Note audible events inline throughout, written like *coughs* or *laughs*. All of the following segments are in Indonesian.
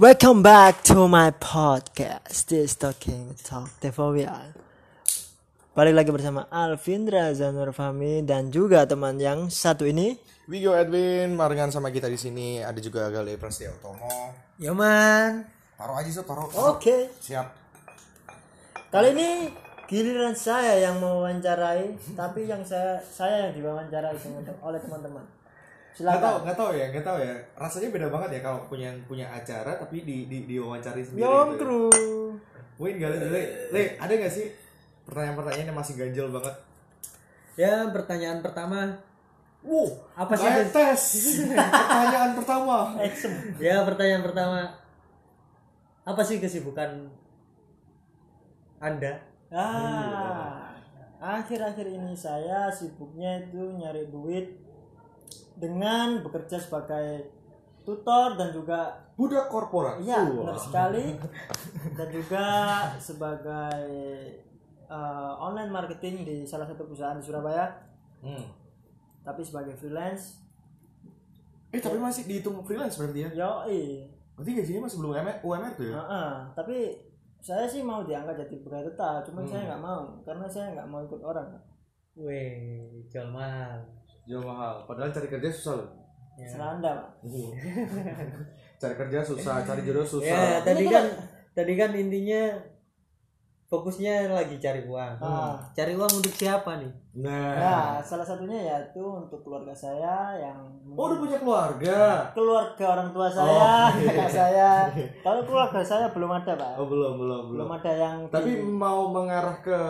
Welcome back to my podcast. This talking talk Devovial. Balik lagi bersama Alvindra Zanur Fahmi dan juga teman yang satu ini. Wigo Edwin barengan sama kita di sini ada juga Gale Prasetya Utomo. Ya man. Taruh aja so taruh. Oke. Siap. Kali ini giliran saya yang mewawancarai, tapi yang saya saya yang diwawancarai oleh teman-teman. Nggak tahu, Silakan. nggak tahu ya, nggak tahu ya. Rasanya beda banget ya kalau punya punya acara tapi di di diwawancari sendiri. Yong gitu ya. kru. Win Gale, Le, Le, ada nggak sih pertanyaan-pertanyaan yang masih ganjel banget? Ya, pertanyaan pertama. Wow, Apa sih, tes. *laughs* Pertanyaan pertama. Eksem. Ya, pertanyaan pertama. Apa sih kesibukan Anda? Ah, akhir-akhir ini saya sibuknya itu nyari duit dengan bekerja sebagai tutor dan juga Budak korporat. iya Wah. benar sekali dan juga sebagai eh, online marketing di salah satu perusahaan di Surabaya Hmm. tapi sebagai freelance Eh tapi masih dihitung freelance berarti ya? yoi Berarti gajinya masih belum UMR, UMR tuh ya? Heeh, tapi saya sih mau diangkat jadi pegawai tetap cuman saya nggak mau karena saya nggak mau ikut orang Weh, jual mahal. Jauh mahal. Padahal cari kerja susah loh. Ya. seranda pak *laughs* cari kerja susah, cari jodoh susah. Ya, tadi kan tadi kan intinya fokusnya lagi cari uang. Ah. Cari uang untuk siapa nih? Nah. Ya, salah satunya yaitu untuk keluarga saya yang Oh, udah punya keluarga. keluarga orang tua Oh, saya, *laughs* iya. kakak saya. Kalau keluarga saya belum ada, Pak. Oh, belum, belum, belum. Belum ada yang Tapi di- mau mengarah ke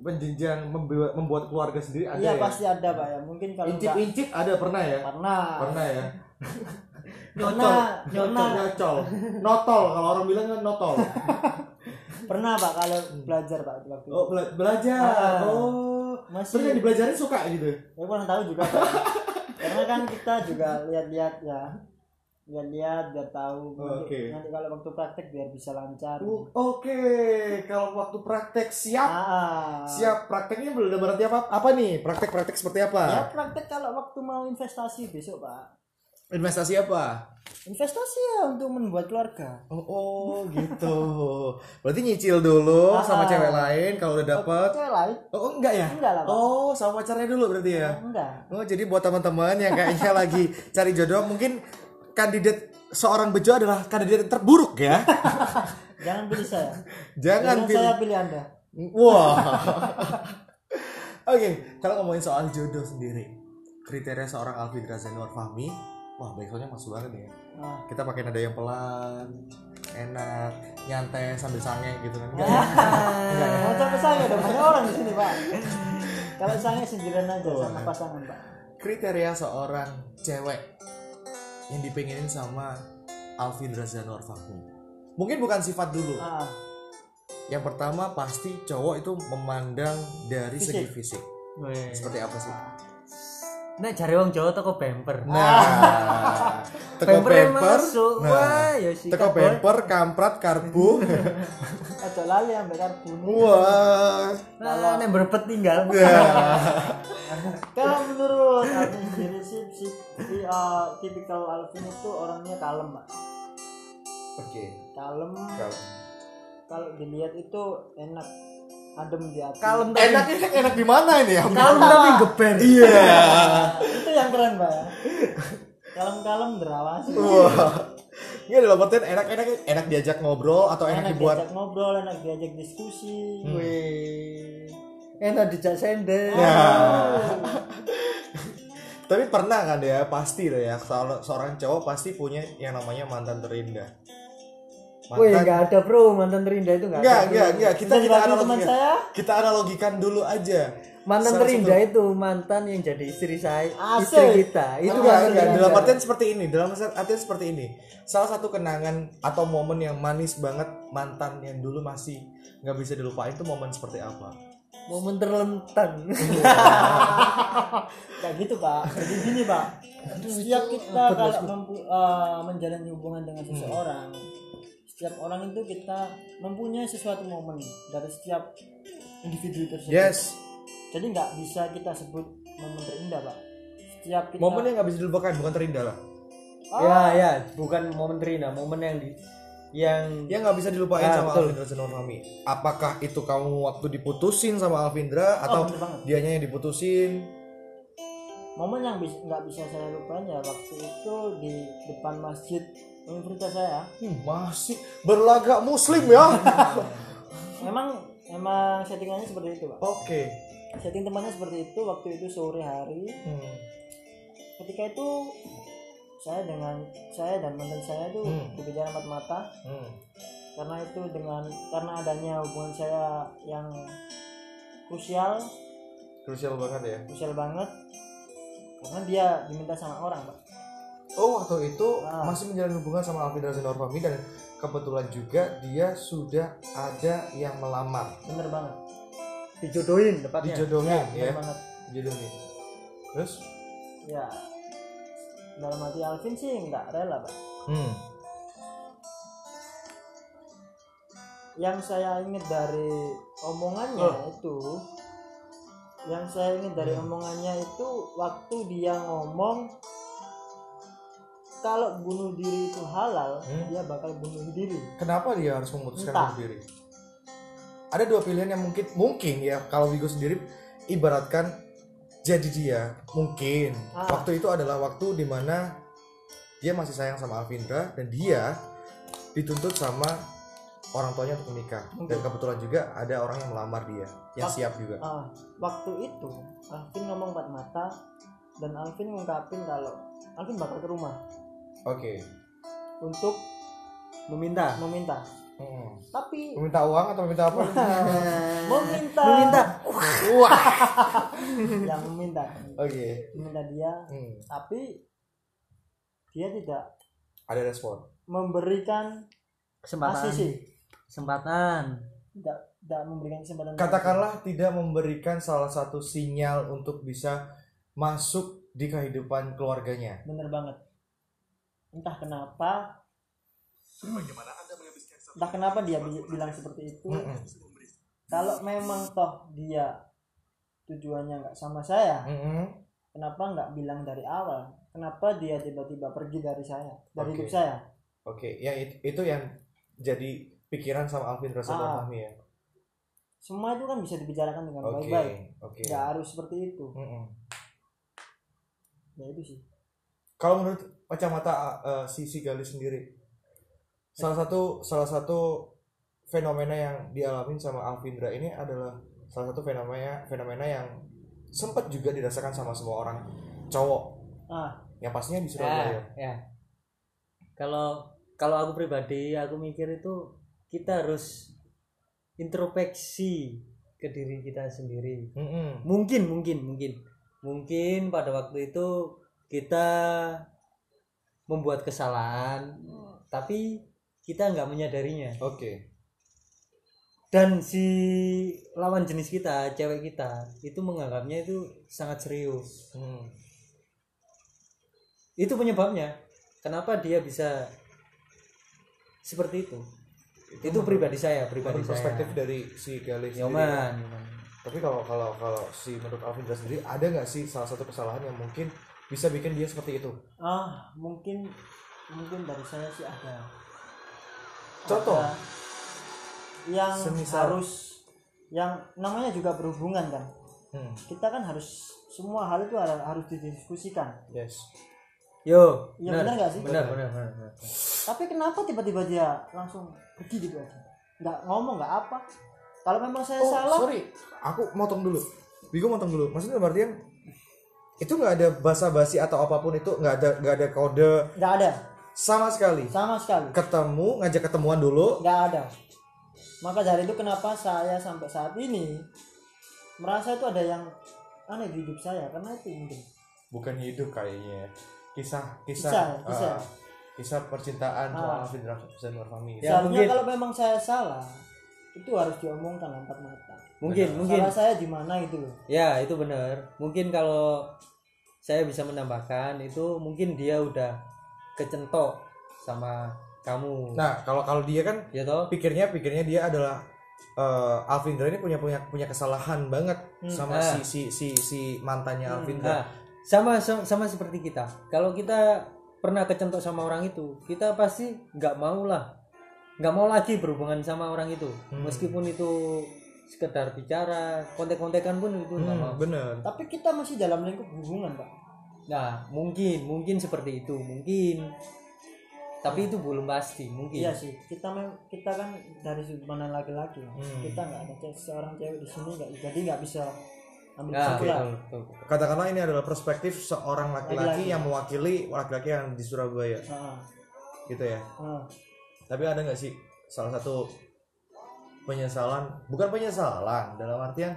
penjenjang membuat, membuat keluarga sendiri ada Iya, ya? pasti ada, Pak ya. Mungkin kalau enggak Incip-incip ada pernah ya? pernah. Pernah ya? *laughs* Nyocol. pernah, Nyocol. Notol kalau orang bilang kan notol. *laughs* pernah, Pak kalau belajar, Pak waktu itu. Oh, bela- belajar. Ah. Oh. Masih yang dibelajarin suka gitu. ya kurang tahu juga, Pak. *laughs* Karena kan kita juga lihat-lihat ya. Lihat-lihat biar tahu nanti, Oke. nanti kalau waktu praktek biar bisa lancar. Oh, Oke, kalau waktu praktek siap. Ah. Siap, prakteknya belum berarti apa? Apa nih? Praktek-praktek seperti Ya apa? praktek kalau waktu mau investasi besok pak Investasi apa? Investasi ya untuk membuat keluarga Oh, oh gitu. *laughs* Berarti nyicil dulu Ah. sama cewek lain kalau udah dapet. Cewek lain? Oh, enggak ya? Enggak lah pak Oh, sama pacarnya dulu berarti ya? Enggak Oh, jadi buat teman-teman yang kayaknya *laughs* lagi cari jodoh, mungkin kandidat seorang bejo adalah kandidat yang terburuk ya. *laughs* Jangan pilih saya Jangan pilih. saya pilih anda Wah. *laughs* Oke, kalau ngomongin soal jodoh sendiri, kriteria seorang Alvin Razanwar Fahmi, wah backsoundnya masuk banget ya. nah. Kita pakai nada yang pelan, enak, nyantai sambil sange gitu kan. *laughs* Enggak. Enggak coba saya dong banyak orang di sini pak Kalau saya sendirian aja sama pasangan pak Kriteria seorang cewek yang dipengenin sama Alvin Razanwar Fahmi. Mungkin bukan sifat dulu. ah. Yang pertama pasti cowok itu memandang dari segi Fisik. fisik. Weh. Seperti apa sih? Nek cari uang Jawa toko bemper. Nah, *laughs* teko Bemper bemper, masuk. nah, Wah, ya sih. teko bemper, kamprat, karbu, *laughs* Aja lali ambil karbon wah, Nah, nek berpet tinggal. *laughs* nah, Kalau menurut Alvin sendiri sih si, si, uh, tipikal Alvin itu orangnya kalem pak. Oke, Kalem. Kalau kalau dilihat itu enak adem di hati Kalem tapi enak enak enak di mana ini ya? kalem tapi geber. Iya, *laughs* itu yang keren pak ya kalem-kalem derawasi wah, ini dalam artian enak enak enak diajak ngobrol atau enak, enak dibuat, diajak ngobrol enak diajak diskusi Weh. Enak dijak sender. ya. *laughs* Tapi pernah kan ya pasti lah ya kalau seorang cowok pasti punya yang namanya mantan terindah. Wih, enggak ada bro, mantan terindah itu enggak Enggak, ada. enggak, enggak. Kita kita analogikan. saya Kita analogikan dulu aja. Mantan Salah terindah itu mantan yang jadi istri saya, Asik. istri kita. Itu enggak, mantan enggak. Dalam artian seperti ini, dalam artian seperti ini. Salah satu kenangan atau momen yang manis banget mantan yang dulu masih nggak bisa dilupain itu momen seperti apa? momen terlentang. kayak gitu pak jadi gini pak setiap kita kalau eh, menjalani hubungan dengan seseorang setiap orang itu kita mempunyai sesuatu momen dari setiap individu tersebut Yes. jadi nggak bisa kita sebut momen terindah pak setiap kita Momen yang nggak bisa dilupakan bukan terindah lah. Ya ya, bukan momen Rina, momen yang di yang yang nggak bisa dilupain Ah, sama betul. Alvindra Senurfami apakah itu kamu waktu diputusin sama Alvindra atau bener banget. dianya yang diputusin momen yang bis- nggak bisa saya lupain ya waktu itu di depan masjid universitas saya. Hmm, masih berlagak muslim ya. *laughs* Memang memang settingannya seperti itu pak. Oke. Setting tempatnya seperti itu waktu itu sore hari. Hmm, ketika itu saya dengan saya dan mantan saya itu Hmm. dikejar empat mata. Hmm. karena itu dengan karena adanya hubungan saya yang krusial. Krusial banget ya. Krusial banget. Karena dia diminta sama orang pak oh waktu itu Ah. masih menjalin hubungan sama Alvindra Senurfami dan kebetulan juga dia sudah ada yang melamar bener banget dijodohin tepatnya. dijodohin bener ya banget dijodohin terus ya dalam hati Alvin sih nggak rela pak hmm. yang saya ingat dari omongannya Oh. itu yang saya ingat dari omongannya itu waktu dia ngomong kalau bunuh diri itu halal Hmm. dia bakal bunuh diri. Kenapa dia harus memutuskan Entah. bunuh diri? Ada dua pilihan yang mungkin mungkin ya kalau Wigo sendiri ibaratkan jadi dia mungkin. Ah. waktu itu adalah waktu di mana dia masih sayang sama Alvindra dan dia dituntut sama orang tuanya untuk menikah. Dan kebetulan juga ada orang yang melamar dia yang Pak- siap juga. Ah, waktu itu Alvin ngomong empat mata dan Alvin ngungkapin kalau Alvin bakal ke rumah oke. Untuk Meminta. meminta. Hmm. tapi meminta uang atau meminta apa? Meminta. *laughs* Meminta. wah. *laughs* Yang meminta. Oke. Meminta dia. Hmm. tapi dia tidak ada respon. memberikan Kesempatan. ACC Kesempatan. tidak tidak memberikan kesempatan. Katakanlah tidak memberikan salah satu sinyal untuk bisa masuk di kehidupan keluarganya. Bener banget entah kenapa. Entah kenapa dia bi- bilang seperti itu. Kalau memang toh dia tujuannya nggak sama saya kenapa nggak bilang dari awal? Kenapa dia tiba-tiba pergi dari saya dari hidup saya? Oke, yang itu, itu yang jadi pikiran sama Alvin Rasa Ah. Fahmi ya. semua itu kan bisa dibicarakan dengan baik-baik. oke. nggak harus seperti itu. Mm-mm. ya itu sih Kalau menurut kacamata uh, si si Galis sendiri, salah satu salah satu fenomena yang dialamin sama Alvindra ini adalah salah satu fenomena fenomena yang sempat juga dirasakan sama semua orang cowok ah yang pastinya di Ya, Surabaya. ya. Kalau kalau aku pribadi aku mikir itu kita harus introspeksi ke diri kita sendiri. Mm-mm. Mungkin, mungkin, mungkin. Mungkin pada waktu itu kita membuat kesalahan, tapi kita nggak menyadarinya. Oke. Dan si lawan jenis kita, cewek kita, itu menganggapnya itu sangat serius. Hmm. Itu penyebabnya. Kenapa dia bisa seperti itu? Itu, pribadi saya, pribadi Menurut saya. perspektif dari si sendiri. Nyoman. Tapi kalau kalau kalau si menurut Alvindra sendiri ada nggak sih salah satu kesalahan yang mungkin bisa bikin dia seperti itu? ah mungkin mungkin dari saya sih ada Contoh? Ada yang Semisal- harus yang namanya juga berhubungan kan Hmm. kita kan harus semua hal itu harus, didiskusikan Yes. Yo, Iya, benar nggak sih? Benar, benar, tapi kenapa tiba-tiba dia langsung pergi gitu aja nggak ngomong nggak apa kalau memang saya Oh salah sorry, aku motong dulu. Bigo motong dulu. Maksudnya dalam artian itu nggak ada basa-basi atau apa pun itu nggak ada nggak ada kode nggak ada sama sekali. sama sekali Ketemu ngajak ketemuan dulu. nggak ada maka dari itu kenapa saya sampai saat ini merasa itu ada yang aneh di hidup saya karena itu mungkin Bukan hidup kayaknya. Kisah kisah Kisah, kisah. ah, kisah percintaan Ah. Ya, seharusnya mungkin. kalau memang saya salah itu harus diomongkan empat mata Mungkin, Benar. mungkin. salah saya di mana loh Ya, itu benar. Mungkin kalau saya bisa menambahkan itu mungkin dia udah kecentok sama kamu. Nah kalau kalau dia kan ya toh? pikirnya pikirnya dia adalah eh Alvindra ini punya punya punya kesalahan banget sama Ah. si si si si mantannya Alvindra. Nah, sama sama sama seperti kita. Kalau kita pernah kecentok sama orang itu kita pasti nggak mau lah nggak mau lagi berhubungan sama orang itu Hmm. meskipun itu sekedar bicara kontek-kontekan pun itu nggak mau. Hmm, bener. Tapi kita masih dalam lingkup hubungan pak. Nah mungkin mungkin seperti itu mungkin. Tapi itu belum pasti mungkin. Iya sih kita mem- kita kan dari sudut pandang laki-laki Hmm. kita nggak ada seorang cewek di sini nggak jadi nggak bisa ambil nah, kesimpulan. betul, betul, betul. katakanlah ini adalah perspektif seorang laki-laki yang mewakili laki-laki yang di Surabaya. Heeh. gitu ya. Heeh. tapi ada nggak sih salah satu penyesalan bukan penyesalan dalam artian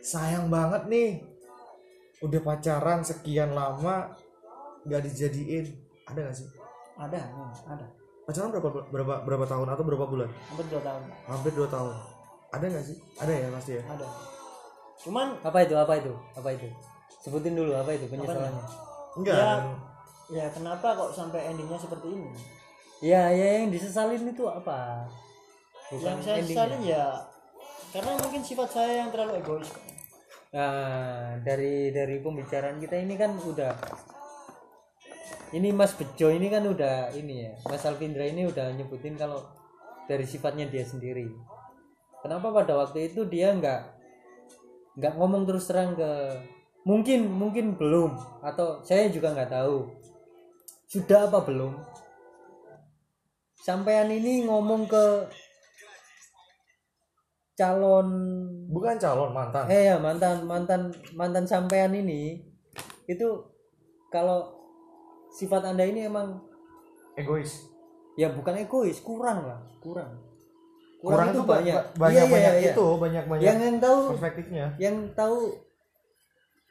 sayang banget nih. Udah pacaran sekian lama nggak dijadiin. Ada nggak sih? Ada ada pacaran berapa berapa berapa tahun atau berapa bulan? Hampir dua tahun. Hampir dua tahun. Ada nggak sih? Ada ya pasti ya? Ada. Cuman apa itu apa itu? Apa itu? Sebutin dulu apa itu penyesalannya? Enggak Ya. ya kenapa kok sampai endingnya seperti ini? Ya ya yang disesalin itu apa yang saya sesalin ya karena mungkin sifat saya yang terlalu egois. Nah, dari dari pembicaraan kita ini kan udah ini Mas Bejo ini kan udah ini ya Mas Alvindra ini udah nyebutin kalau dari sifatnya dia sendiri. Kenapa pada waktu itu dia nggak nggak ngomong terus terang ke mungkin mungkin belum atau saya juga nggak tahu. Sudah apa belum? Sampean ini ngomong ke calon bukan calon mantan. Eh ya mantan mantan mantan sampean ini itu kalau sifat anda ini emang egois. Ya bukan egois kurang lah kurang. Kurang itu banyak ba- banyak. Iya, iya, banyak iya. itu banyak banyak yang yang tahu perspektifnya. yang tahu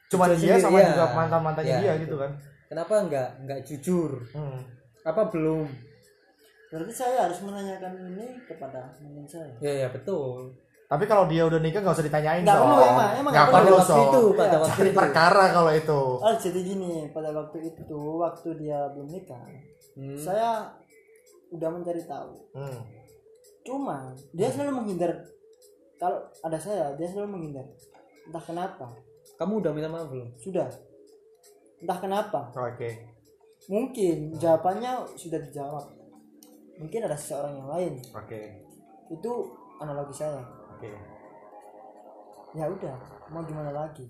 cuma Jujur dia sendiri, sama iya. juga mantan mantannya Iya, dia itu. gitu kan. Kenapa nggak nggak jujur? Hmm. apa belum? Berarti saya harus menanyakan ini kepada teman saya ya ya betul tapi kalau dia udah nikah nggak usah ditanyain Nggak Sob. perlu, emang- emang pada perlu waktu itu pada waktu cari itu. perkara kalau itu. Oh jadi gini pada waktu itu waktu dia belum nikah Hmm. saya udah mencari tahu. Hmm. cuma dia selalu menghindar. Kalau ada saya dia selalu menghindar. Entah kenapa. Kamu udah minta maaf belum? Sudah. Entah kenapa. Oke. Mungkin jawabannya sudah dijawab. Mungkin ada seseorang yang lain. Oke. Itu analogi saya oke ya udah mau gimana lagi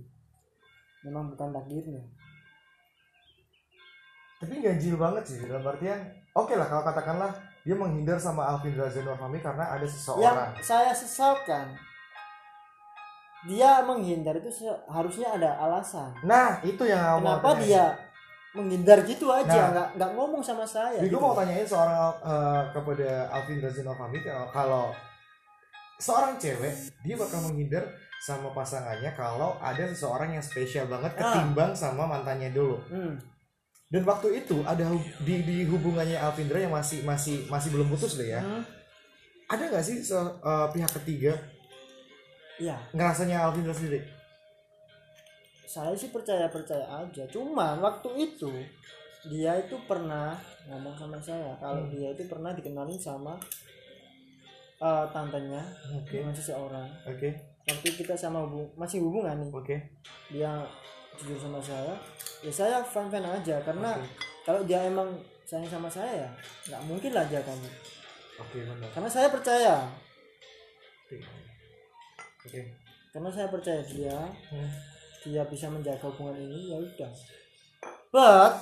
memang bukan takdirnya tapi ganjil banget sih dalam artian oke lah kalau katakanlah dia menghindar sama Alvin Razeno Fahmi karena ada yang seseorang saya sesalkan dia menghindar itu harusnya ada alasan nah itu yang mau kenapa tanyain. dia menghindar gitu aja Nah. nggak nggak ngomong sama saya Jadi gue gitu. mau tanyain seorang eh, kepada Alvin Razino Fahmi kalau seorang cewek dia bakal menghindar sama pasangannya kalau ada seseorang yang spesial banget Ah. ketimbang sama mantannya dulu. Hmm. Dan waktu itu ada di, di hubungannya Alvindra yang masih masih masih belum putus deh ya. Hmm. Ada nggak sih se- eh, pihak ketiga Iya, ngerasanya Alvindra sendiri? saya sih percaya percaya aja. Cuman waktu itu dia itu pernah ngomong sama saya kalau Hmm. dia itu pernah dikenalin sama eh, tantenya Oke. dengan seseorang. Oke. Waktu kita sama hubung masih hubungan nih, Oke. dia jujur sama saya. Ya saya fan fan aja karena Oke. kalau dia emang sayang sama saya ya nggak mungkin lah aja kamu. Oke benar. Karena saya percaya, Oke. Oke. karena saya percaya dia Hmm. dia bisa menjaga hubungan ini ya udah but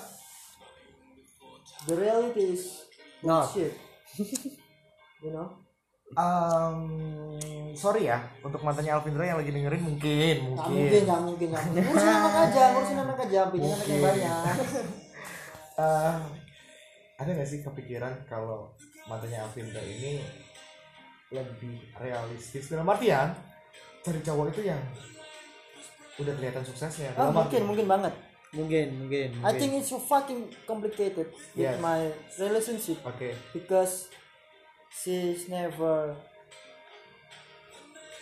the reality is Not. shit *laughs* you know Um, sorry ya untuk mantannya Alvindra yang lagi dengerin mungkin nggak mungkin. nggak mungkin nggak mungkin. Ngurusin anak *laughs* aja ngurusin anak aja punya anak yang banyak *laughs* Eh, ada nggak sih kepikiran kalau mantannya Alvindra ini lebih realistis? Dalam artian cari cowok itu yang udah kelihatan suksesnya. Dalam mungkin arti- mungkin banget. Mungkin mungkin, I mungkin. think it's so fucking complicated with Yes. my relationship. Oke because she's never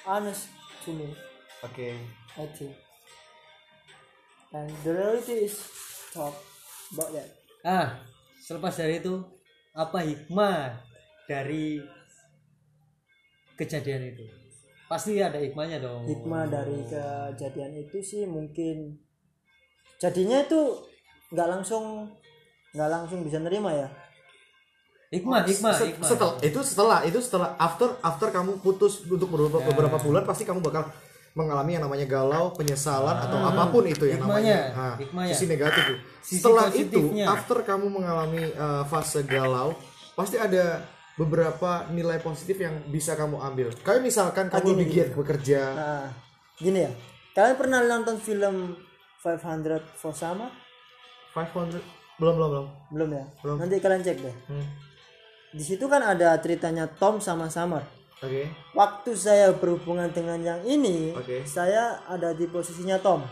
honest to me. Oke I think. And the reality is talk about that. Ah selepas dari itu apa hikmah dari kejadian itu? Pasti ada hikmahnya dong. Hikmah dari kejadian itu sih mungkin jadinya itu nggak langsung nggak langsung bisa nerima ya hikmah hikmah Se- hikmah setelah itu setelah itu setelah after after kamu putus untuk beberapa Ya. beberapa bulan pasti kamu bakal mengalami yang namanya galau, penyesalan atau apa pun itu yang Ah. Hikmahnya, namanya nah, hikmahnya. sisi negatif tuh. Sisi Setelah itu after kamu mengalami uh, fase galau, pasti ada beberapa nilai positif yang bisa kamu ambil. Kayak misalkan kamu lebih giat bekerja. nah gini ya kalian pernah nonton film 500 for Summer 500 belum belum belum. belum ya Belum. nanti kalian cek deh Hmm. Di situ kan ada ceritanya Tom sama Summer Oke. waktu saya berhubungan dengan yang ini Oke. saya ada di posisinya Tom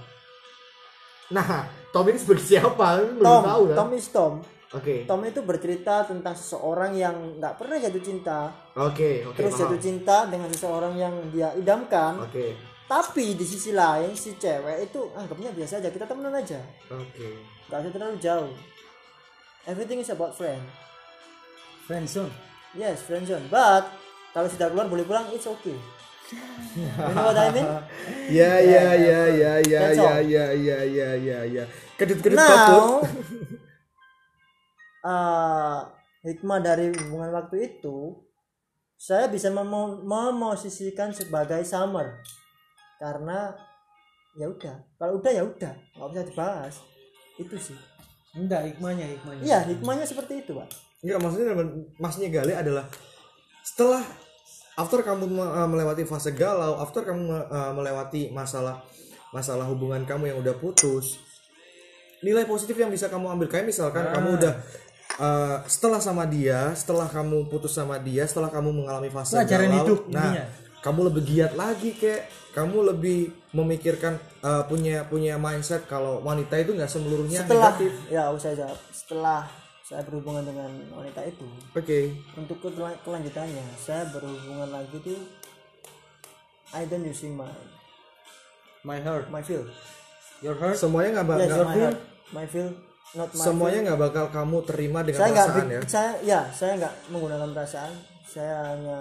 Nah, Tom ini sebagai siapa? Belum Tom tahu kan? Tom is Tom Oke. Tom itu bercerita tentang seseorang yang nggak pernah jatuh cinta Oke, oke, terus paham. jatuh cinta dengan seseorang yang dia idamkan Oke. tapi di sisi lain si cewek itu anggapnya biasa aja kita temenan aja Oke. nggak usah terlalu jauh everything is about friend friendzone yes friend zone. But kalau sudah keluar boleh pulang it's okay. You know what I mean? *laughs* Ya ya ya ya ya That's ya all. ya ya ya ya ya. Kedut-kedut kapur. now *laughs* uh, hikmah dari hubungan waktu itu saya bisa memo- memosisikan sebagai summer. Karena ya udah. Kalau udah ya udah. Nggak usah dibahas. Itu sih. Enggak hikmahnya hikmahnya. Iya hikmahnya seperti itu pak Enggak maksudnya maksudnya Gale adalah setelah after kamu uh, melewati fase galau, after kamu uh, melewati masalah masalah hubungan kamu yang udah putus, nilai positif yang bisa kamu ambil kayak misalkan kamu udah uh, setelah sama dia, setelah kamu putus sama dia, setelah kamu mengalami fase Pelajaran galau, hidup nah intinya. kamu lebih giat lagi kayak kamu lebih memikirkan uh, punya punya mindset kalau wanita itu nggak semeluruhnya setelah negatif. ya saya jawab setelah saya berhubungan dengan wanita itu. Oke. untuk ketela- kelanjutannya saya berhubungan lagi tuh I don't using my my heart. my feel. Your heart? Semuanya nggak yes bakal my heart. My feel not my semuanya nggak bakal kamu terima dengan saya perasaan bi- ya? saya ya saya nggak menggunakan perasaan. Saya hanya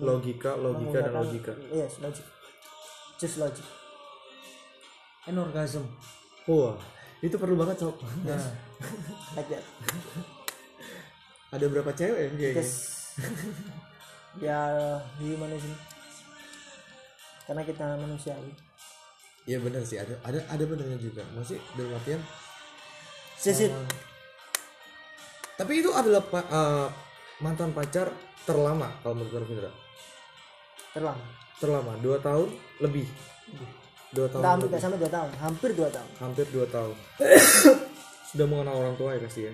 logika logika dan logika. Yes logic. Just logic. And orgasm. Wah itu perlu banget sob nah like that ada berapa cewek ya kayaknya ya humanism karena kita manusiawi iya benar sih. Ada ada ada benernya juga. Masih dalam artian sisit tapi itu adalah pa- eh, mantan pacar terlama kalau menurut Rafindra terlama. Terlama. Dua tahun lebih. Dua tahun lebih. nggak sampai dua tahun. Hampir dua tahun. Hampir dua tahun sudah mengenal orang tua ya pasti ya?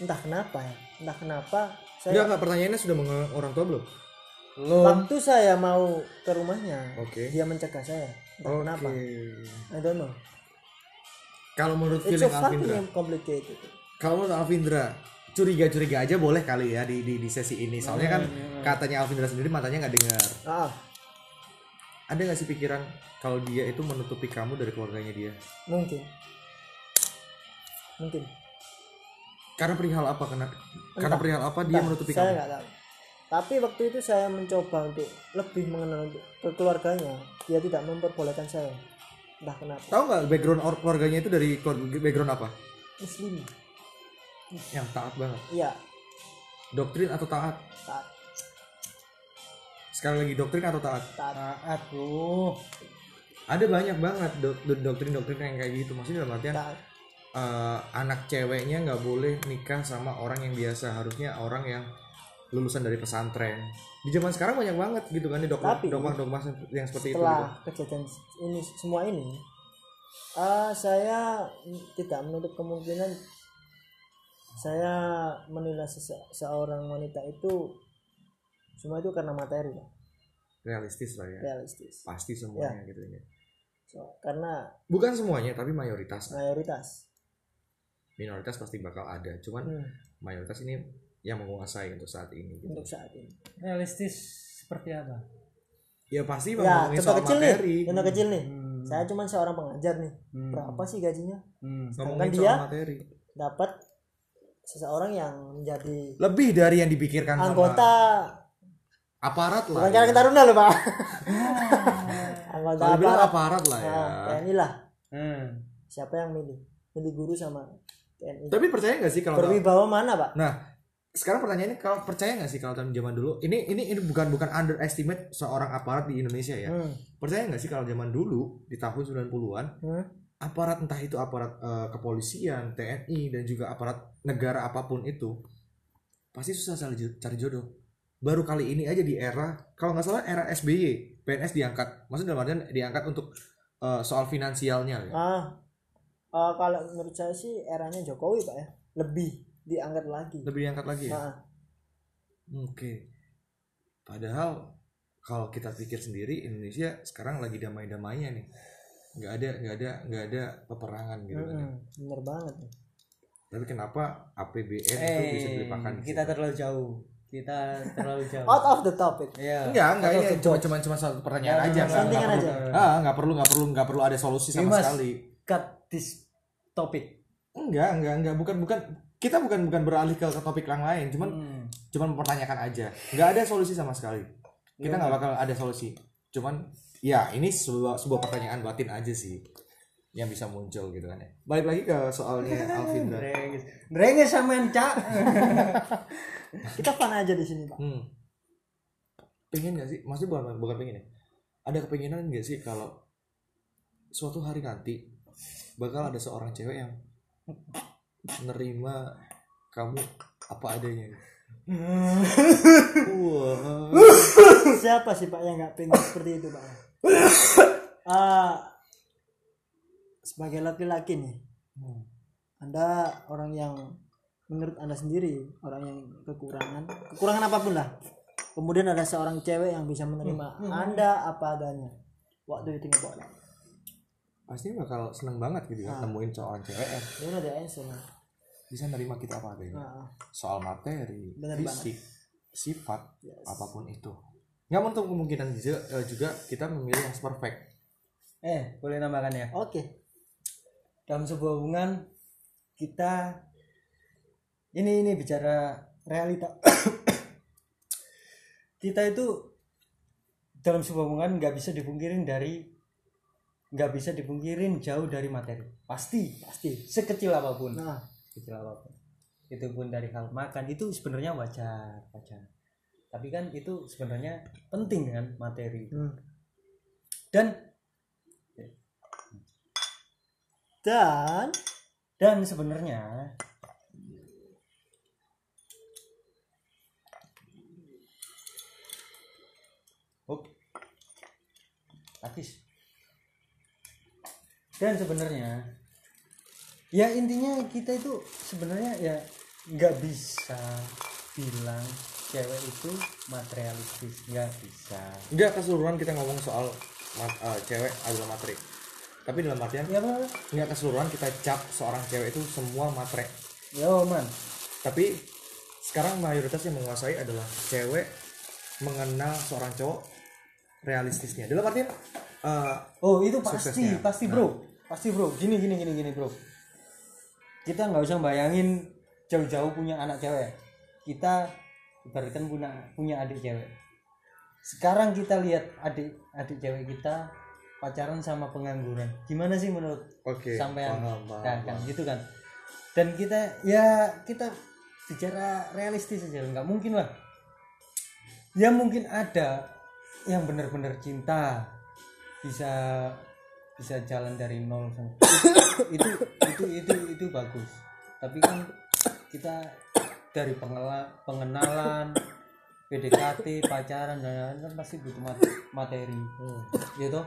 Entah kenapa ya entah kenapa saya enggak enggak pertanyaannya sudah mengenal orang tua belum? Belum. Waktu saya mau ke rumahnya Oke. dia mencegah saya. Entah oke. kenapa. I don't know. Kalau menurut it's feeling so Alvindra. fucking complicated. Kalau menurut Alvindra curiga-curiga aja boleh kali ya di, di, di sesi ini. Soalnya kan katanya Alvindra sendiri matanya nggak dengar. Ah. Ada nggak sih pikiran kalau dia itu menutupi kamu dari keluarganya dia? Mungkin mungkin. Karena perihal apa karena karena perihal apa dia Entah, menutupi saya kamu? nggak tahu. Tapi waktu itu saya mencoba untuk lebih mengenal ke keluarganya. Dia tidak memperbolehkan saya. Entah kenapa. Tahu nggak background or- keluarganya itu dari background apa? Muslim. Yang taat banget. Iya. Doktrin atau taat? Taat. Sekali lagi doktrin atau taat? Taat. Taat bro. Ada banyak banget dok- do- doktrin-doktrin yang kayak gitu. Maksudnya dalam artian taat eh, anak ceweknya nggak boleh nikah sama orang yang biasa. Harusnya orang yang lulusan dari pesantren. Di zaman sekarang banyak banget gitu kan di dogma Tapi- dogma dogma yang seperti itu gitu. setelah kejadian ini semua ini ah, saya tidak menutup kemungkinan saya menilai sese- seorang wanita itu semua itu karena materi realistis lah ya. Realistis. Pasti semuanya gitu ya. So, karena bukan semuanya tapi mayoritas mayoritas minoritas pasti bakal ada. Cuman hmm, mayoritas ini yang menguasai untuk saat ini gitu. untuk saat ini. Realistis seperti apa? Ya pasti ya contoh kecil materi. nih contoh kecil nih. Hmm. saya cuma seorang pengajar nih. Hmm. berapa sih gajinya? Hmm. ngomongin dia- materi. dapat seseorang yang menjadi lebih dari yang dipikirkan sama anggota aparat lah bukan ya. Taruna loh pak. *laughs* Anggota aparat. aparat lah ya. Nah, TNI lah. Hmm. siapa yang milih? Ganti guru sama TNI tapi percaya nggak sih kalau berwibawa mana pak? Nah sekarang pertanyaannya kalau percaya nggak sih kalau tahun zaman dulu? Ini ini ini bukan bukan underestimate seorang aparat di Indonesia ya. Hmm. percaya nggak sih kalau zaman dulu di tahun 90-an Hmm. aparat entah itu aparat eh, kepolisian TNI dan juga aparat negara apa pun itu pasti susah cari, jo- cari jodoh. Baru kali ini aja di era kalau nggak salah era SBY PNS diangkat. Maksudnya dalam artian diangkat untuk eh, soal finansialnya ya. ah eh, kalau menurut saya sih eranya Jokowi pak ya. Lebih diangkat lagi. Lebih diangkat lagi ya? Nah, oke. Padahal kalau kita pikir sendiri Indonesia sekarang lagi damai-damainya nih. Nggak ada nggak ada nggak ada peperangan gitu kan ya. bener banget tapi kenapa APBN itu bisa eh dilupakan di kita situ? terlalu jauh. Kita terlalu jauh. Out of the topic. Ya enggak enggak ini the cuma cuma cuma satu pertanyaan Ya, aja nggak Santingan nggak aja. perlu ah nggak perlu nggak perlu nggak perlu ada solusi sama sekali. cut this topic? Enggak enggak enggak. Bukan bukan. Kita bukan bukan beralih ke, ke topik yang lain. Cuman Hmm. cuman mempertanyakan aja. Nggak ada solusi sama sekali. Kita Iya. nggak bakal ada solusi. Cuman ya ini sebuah sebuah pertanyaan batin aja sih yang bisa muncul gitu kan ya. Balik lagi ke soalnya *laughs* Alvin dan Drenges. Drenges sampean, Cak. *laughs* kita fun aja di sini pak. Hmm. pengen gak sih? Maksudnya bukan bukan pengen ya? Ada kepengenan gak sih kalau suatu hari nanti bakal ada seorang cewek yang menerima kamu apa adanya. Wah siapa sih pak yang nggak pengen seperti itu pak? Ah, sebagai laki-laki nih Hmm. anda orang yang menurut anda sendiri orang yang kekurangan kekurangan apa pun lah kemudian ada seorang cewek yang bisa menerima anda apa adanya what do you think about that pasti bakal seneng banget gitu kan nemuin seorang cewek the answer man. bisa nerima kita apa adanya. Nah, soal materi Bener fisik sifat apa pun itu. Nggak menutup kemungkinan juga, eh, juga kita memilih yang perfect. Eh, boleh nambahkan ya. oke. Dalam sebuah hubungan kita ini ini bicara realita. *coughs* kita itu dalam sebuah hubungan nggak bisa dipungkirin dari nggak bisa dipungkirin jauh dari materi. Pasti, pasti. Sekecil apa pun. nah kecil apa pun itu pun dari hal makan itu sebenarnya wajar wajar tapi kan itu sebenarnya penting kan materi hmm. dan dan dan sebenarnya Up. Habis. Dan sebenarnya ya intinya kita itu sebenarnya ya nggak bisa bilang cewek itu materialistis nggak bisa Enggak keseluruhan kita ngomong soal mat- eh, cewek adalah materi. Tapi dalam artian ya nggak keseluruhan kita cap seorang cewek itu semua materi. yo man Tapi sekarang mayoritas yang menguasai adalah cewek mengenal seorang cowok realistisnya. Dalam artian eh, Oh itu pasti Suksesnya. pasti bro pasti bro. Gini gini gini gini bro. Kita nggak usah bayangin jauh-jauh punya anak cewek. Kita ibaratkan punya punya adik cewek. Sekarang kita lihat adik adik cewek kita pacaran sama pengangguran. Gimana sih menurut oke. sampean? kan paham. gitu kan. Dan kita ya kita bicara realistis aja. Nggak mungkin lah. Ya mungkin ada yang benar-benar cinta. Bisa bisa jalan dari nol *coughs* itu itu itu itu bagus. Tapi kan kita dari pengela- pengenalan PDKT pacaran dan lain-lain kan pasti butuh mat- materi. Gitu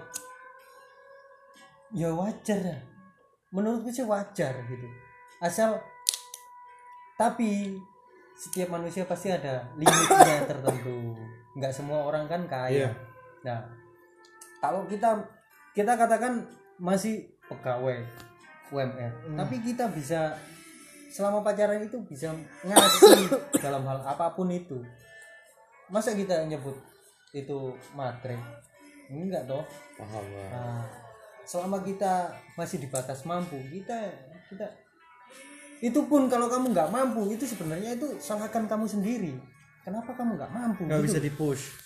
ya wajar ya menurutku sih wajar gitu. Asal tapi setiap manusia pasti ada limitnya tertentu. Nggak semua orang kan kaya. Iya. nah kalau kita kita katakan masih pegawai UMR tapi kita bisa selama pacaran itu bisa ngasih *coughs* dalam hal apa pun itu masa kita nyebut itu matre enggak toh Paham, paham. Nah, selama kita masih di batas mampu, kita kita itu pun kalau kamu nggak mampu itu sebenarnya itu salahkan kamu sendiri. Kenapa kamu nggak mampu? Nggak gitu. bisa di push.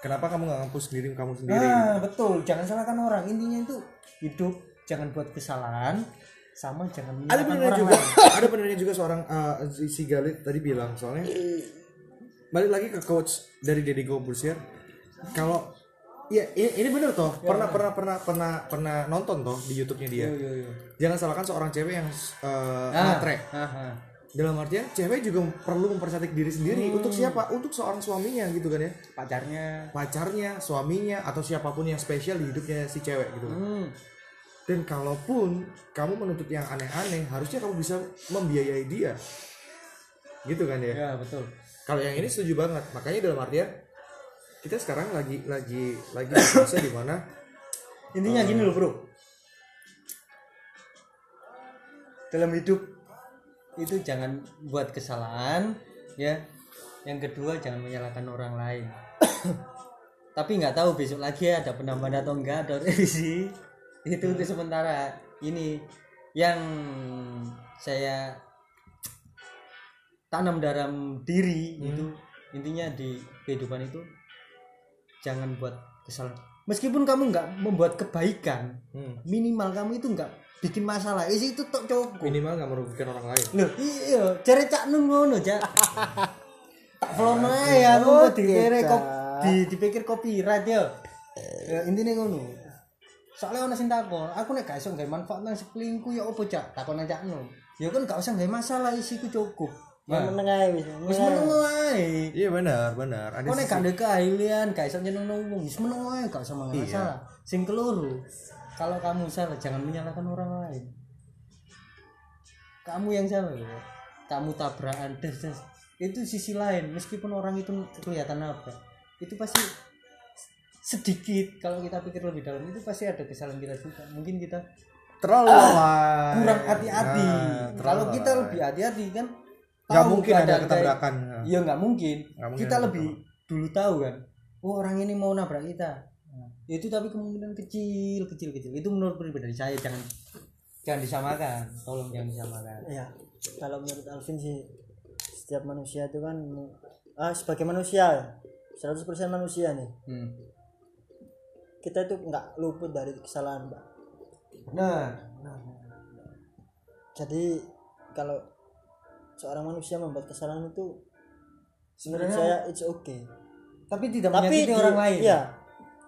Kenapa kamu nggak ngampus diri kamu sendiri? Nah, betul. Jangan salahkan orang. Intinya itu hidup jangan buat kesalahan. sama jangan ada benernya orang juga lain. *laughs* ada benernya juga seorang uh, si, Galit tadi bilang soalnya balik lagi ke coach dari Deddy Corbuzier kalau ya ini, ini bener toh pernah pernah pernah pernah pernah nonton toh di YouTube-nya dia Yo, yo, yo. jangan salahkan seorang cewek yang uh, Ah, matre ah, ah. Dalam artian cewek juga perlu mempercantik diri sendiri. Untuk siapa? Untuk seorang suaminya gitu kan ya. Pacarnya. Pacarnya suaminya atau siapa pun yang spesial di hidupnya si cewek gitu hmm. dan kalaupun kamu menuntut yang aneh-aneh harusnya kamu bisa membiayai dia. Gitu kan ya? Ya betul. Kalau yang ini setuju banget. Makanya dalam artian kita sekarang lagi lagi lagi di fase di mana intinya gini loh bro. Dalam hidup itu jangan buat kesalahan ya. Yang kedua jangan menyalahkan orang lain. *coughs* Tapi nggak tahu besok lagi ada penambahan atau enggak atau revisi. *laughs* Itu untuk sementara. Ini yang saya tanam dalam diri itu intinya di kehidupan itu jangan buat kesalahan. Meskipun kamu nggak membuat kebaikan hmm, minimal kamu itu nggak bikin masalah. Isi itu tok cukup minimal nggak merugikan orang lain. Loh iya cari cak nun ngono cak. Tak flono ae aku kok dipikir kop di dipikir copyright ya. Ya intinya ngono. Soalnya ono sing takon aku nek gak iso gawe manfaat nang sekelingku ya opo cak? Takon aja nun ya kan gak usah gawe masalah isiku cukup. Yang Nah, menengah wis wis meneng ae. Iya benar benar. Ada kok sisi- gak ada keahlian gak iso wong wis meneng ae gak usah masalah. Sing keloro kalau kamu salah jangan menyalahkan orang lain. Kamu yang salah ya. Kamu tabrakan itu sisi lain meskipun orang itu kelihatan apa. Itu pasti sedikit kalau kita pikir lebih dalam itu pasti ada kesalahan kita juga. Mungkin kita terlalu lalai kurang hati-hati. Nah, kalau kita lebih hati-hati kan nggak mungkin ada ketabrakan Iya nggak mungkin. Mungkin kita lebih dulu tahu kan. Oh orang ini mau nabrak kita. Nah, itu tapi kemungkinan kecil kecil kecil. Itu menurut pribadi saya jangan jangan disamakan. Tolong jangan disamakan. ya kalau menurut Alvin sih setiap manusia itu kan ah, sebagai manusia 100% manusia nih Hmm. kita itu nggak luput dari kesalahan mbak Nah, jadi kalau seorang manusia membuat kesalahan itu Sebenarnya- saya it's okay tapi tidak tapi menyakiti di- orang lain. iya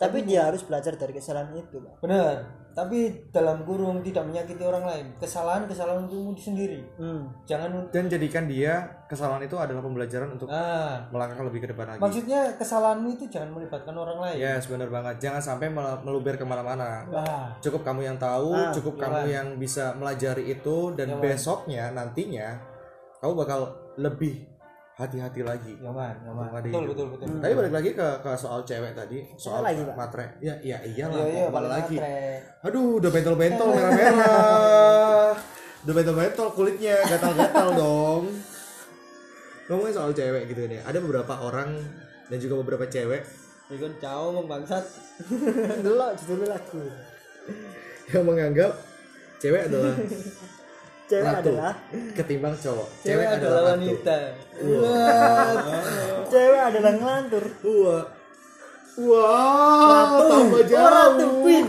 tapi dia harus belajar dari kesalahan itu Pak. Benar. Tapi dalam kurung tidak menyakiti orang lain. Kesalahan kesalahan untukmu sendiri. hmm. Jangan dan jadikan dia kesalahan itu adalah pembelajaran untuk ah melangkah lebih ke depan lagi maksudnya kesalahanmu itu jangan melibatkan orang lain. yes benar banget jangan sampai mel- meluber ke mana-mana Wah, cukup kamu yang tahu Ah, cukup iya, kamu yang bisa melajari itu dan Iya, besoknya nantinya kamu bakal lebih hati-hati lagi nyaman, nyaman. Ada Betul, betul, balik lagi ke, ke soal cewek tadi, soal lagi, matre. Ya, iya iyalah. Iya, iya, balik lagi. matre. Aduh, udah bentol-bentol merah-merah. udah bentol-bentol kulitnya, gatal-gatal *laughs* dong. Ngomongin soal cewek gitu nih. Ada beberapa orang dan juga beberapa cewek Ikut jauh mau bangsat. delok judul lagu yang menganggap cewek adalah *laughs* cewek ratu adalah ketimbang cowok. Cewek adalah ratu. wanita. cewek adalah ngelantur Wah. Wah, tambah jauh. ratu queen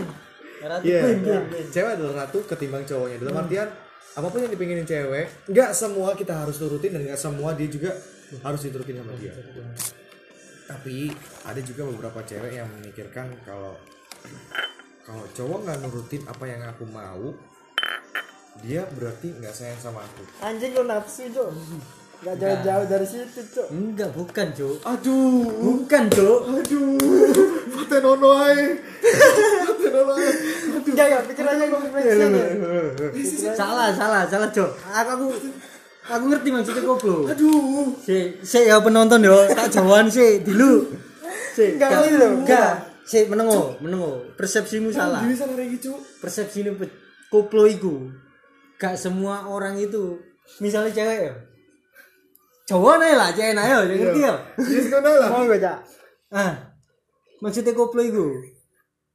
Ratu Iya, Queen. cewek adalah ratu ketimbang cowoknya. Dalam artian apa pun yang dipinginin cewek, nggak semua kita harus turutin dan nggak semua dia juga harus diturutin sama dia. Tapi ada juga beberapa cewek yang memikirkan kalau kalau cowok nggak nurutin apa yang aku mau, dia berarti nggak sayang sama aku. anjing lo nafsu cok nggak jauh-jauh dari situ cok Enggak, bukan, Cuk. Aduh, Bukan, Cuk. aduh, Fate nono ae. Fate nono ae. enggak ya pikirannya gue Salah, salah, salah, Cuk. Aku aku aku ngerti maksudnya koplo. Aduh. Si, si ya penonton yo, tak jawaan sih dulu. Si, Enggak loh. Enggak. Si menengo, menengo. Persepsimu salah. Jadi sana lagi cu. persepsi ini koplo iku gak semua orang itu. Misalnya cewek ya. Cowok nih lah cewek nah ya ngerti ya? Jadi sekarang lah. mau gue cak? Ah maksudnya koplo iku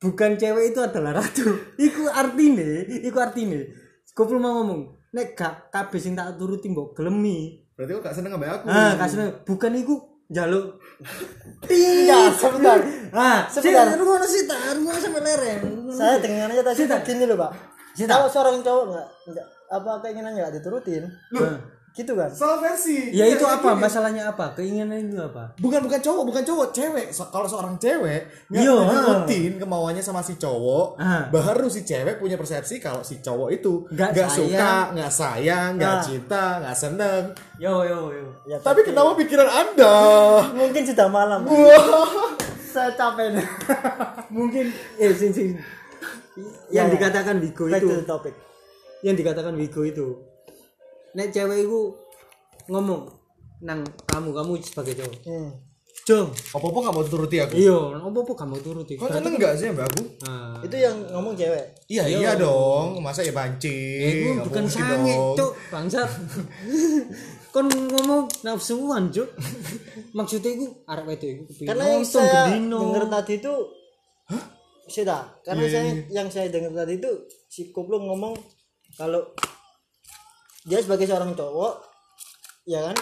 bukan cewek itu adalah ratu. Iku artine iku artine. Koplo mau ngomong nek gak kabeh sing tak turuti mbok gelemi. Berarti kok gak seneng sama aku. ah kasih bukan iku jaluk enggak sebentar. Ah Sebentar. ngono sih tak ngono sampe lereng. Saya dengan aja tadi gini loh pak. Kalau seorang cowok nggak nggak apa keinginannya? Nggak diturutin. Gitu kan? salah versi. Ya itu Kayak apa? gini. masalahnya apa? Keinginan itu apa? Bukan bukan cowok bukan cowok. Cewek. So- kalau seorang cewek nggak Iya, ngikutin kemauannya sama si cowok Ah. baru si cewek punya persepsi kalau si cowok itu Nggak suka nggak sayang nggak Ah. cinta nggak seneng. Yo yo yo. Ya tapi kenapa pikiran anda? *laughs* Mungkin sudah malam. Saya capek. *laughs* Mungkin. Eh sing sing yang Ya, ya. dikatakan back itu topic yang dikatakan Wigo itu. Nek cewek itu ngomong nang kamu kamu sebagai cowok. Hmm. Jong apa apa nggak mau turuti aku? Iya apa apa kamu turuti. Kok seneng nggak sih mbak aku nah, itu yang ngomong cewek? Iya iya. dong. Masa ya banci? Nggak bukan sange cuk bangsat. *laughs* Kon ngomong nafsuan cuk. *laughs* Maksudnya itu arek wedok itu karena yang saya dengar tadi itu Sudah, karena Iya, saya yang saya dengar tadi itu si Koplo ngomong kalau dia sebagai seorang cowok ya kan?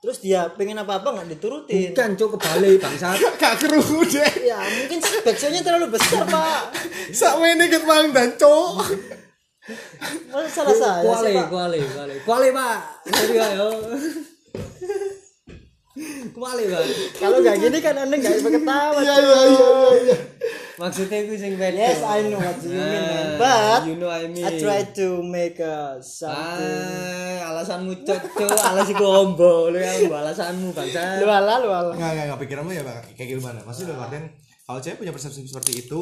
Terus dia pengen apa apa nggak diturutin. Bukan cuk kebalik bangsat. *laughs* Kak keruh deh. ya mungkin backsoundnya terlalu besar pak. Sama ini ket mang dan. Masa salah saya pak. kuale kuale kuale pak. Sorry ya yo. Kuale pak. Kalau nggak gini kan anda nggak bisa ketawa Iya cuy. iya iya iya. Maksudnya itu sing beda yes I know what you mean man Ah, but you know I mean I try to make a something Ah, alasanmu cocok, alas iku ombo lu ya, mbok alasanmu bangsa. lu ala lu ala Nggak nggak nggak pikiranmu ya Bang. kayak gimana? Maksudnya dalam artian kalau cewek punya persepsi seperti itu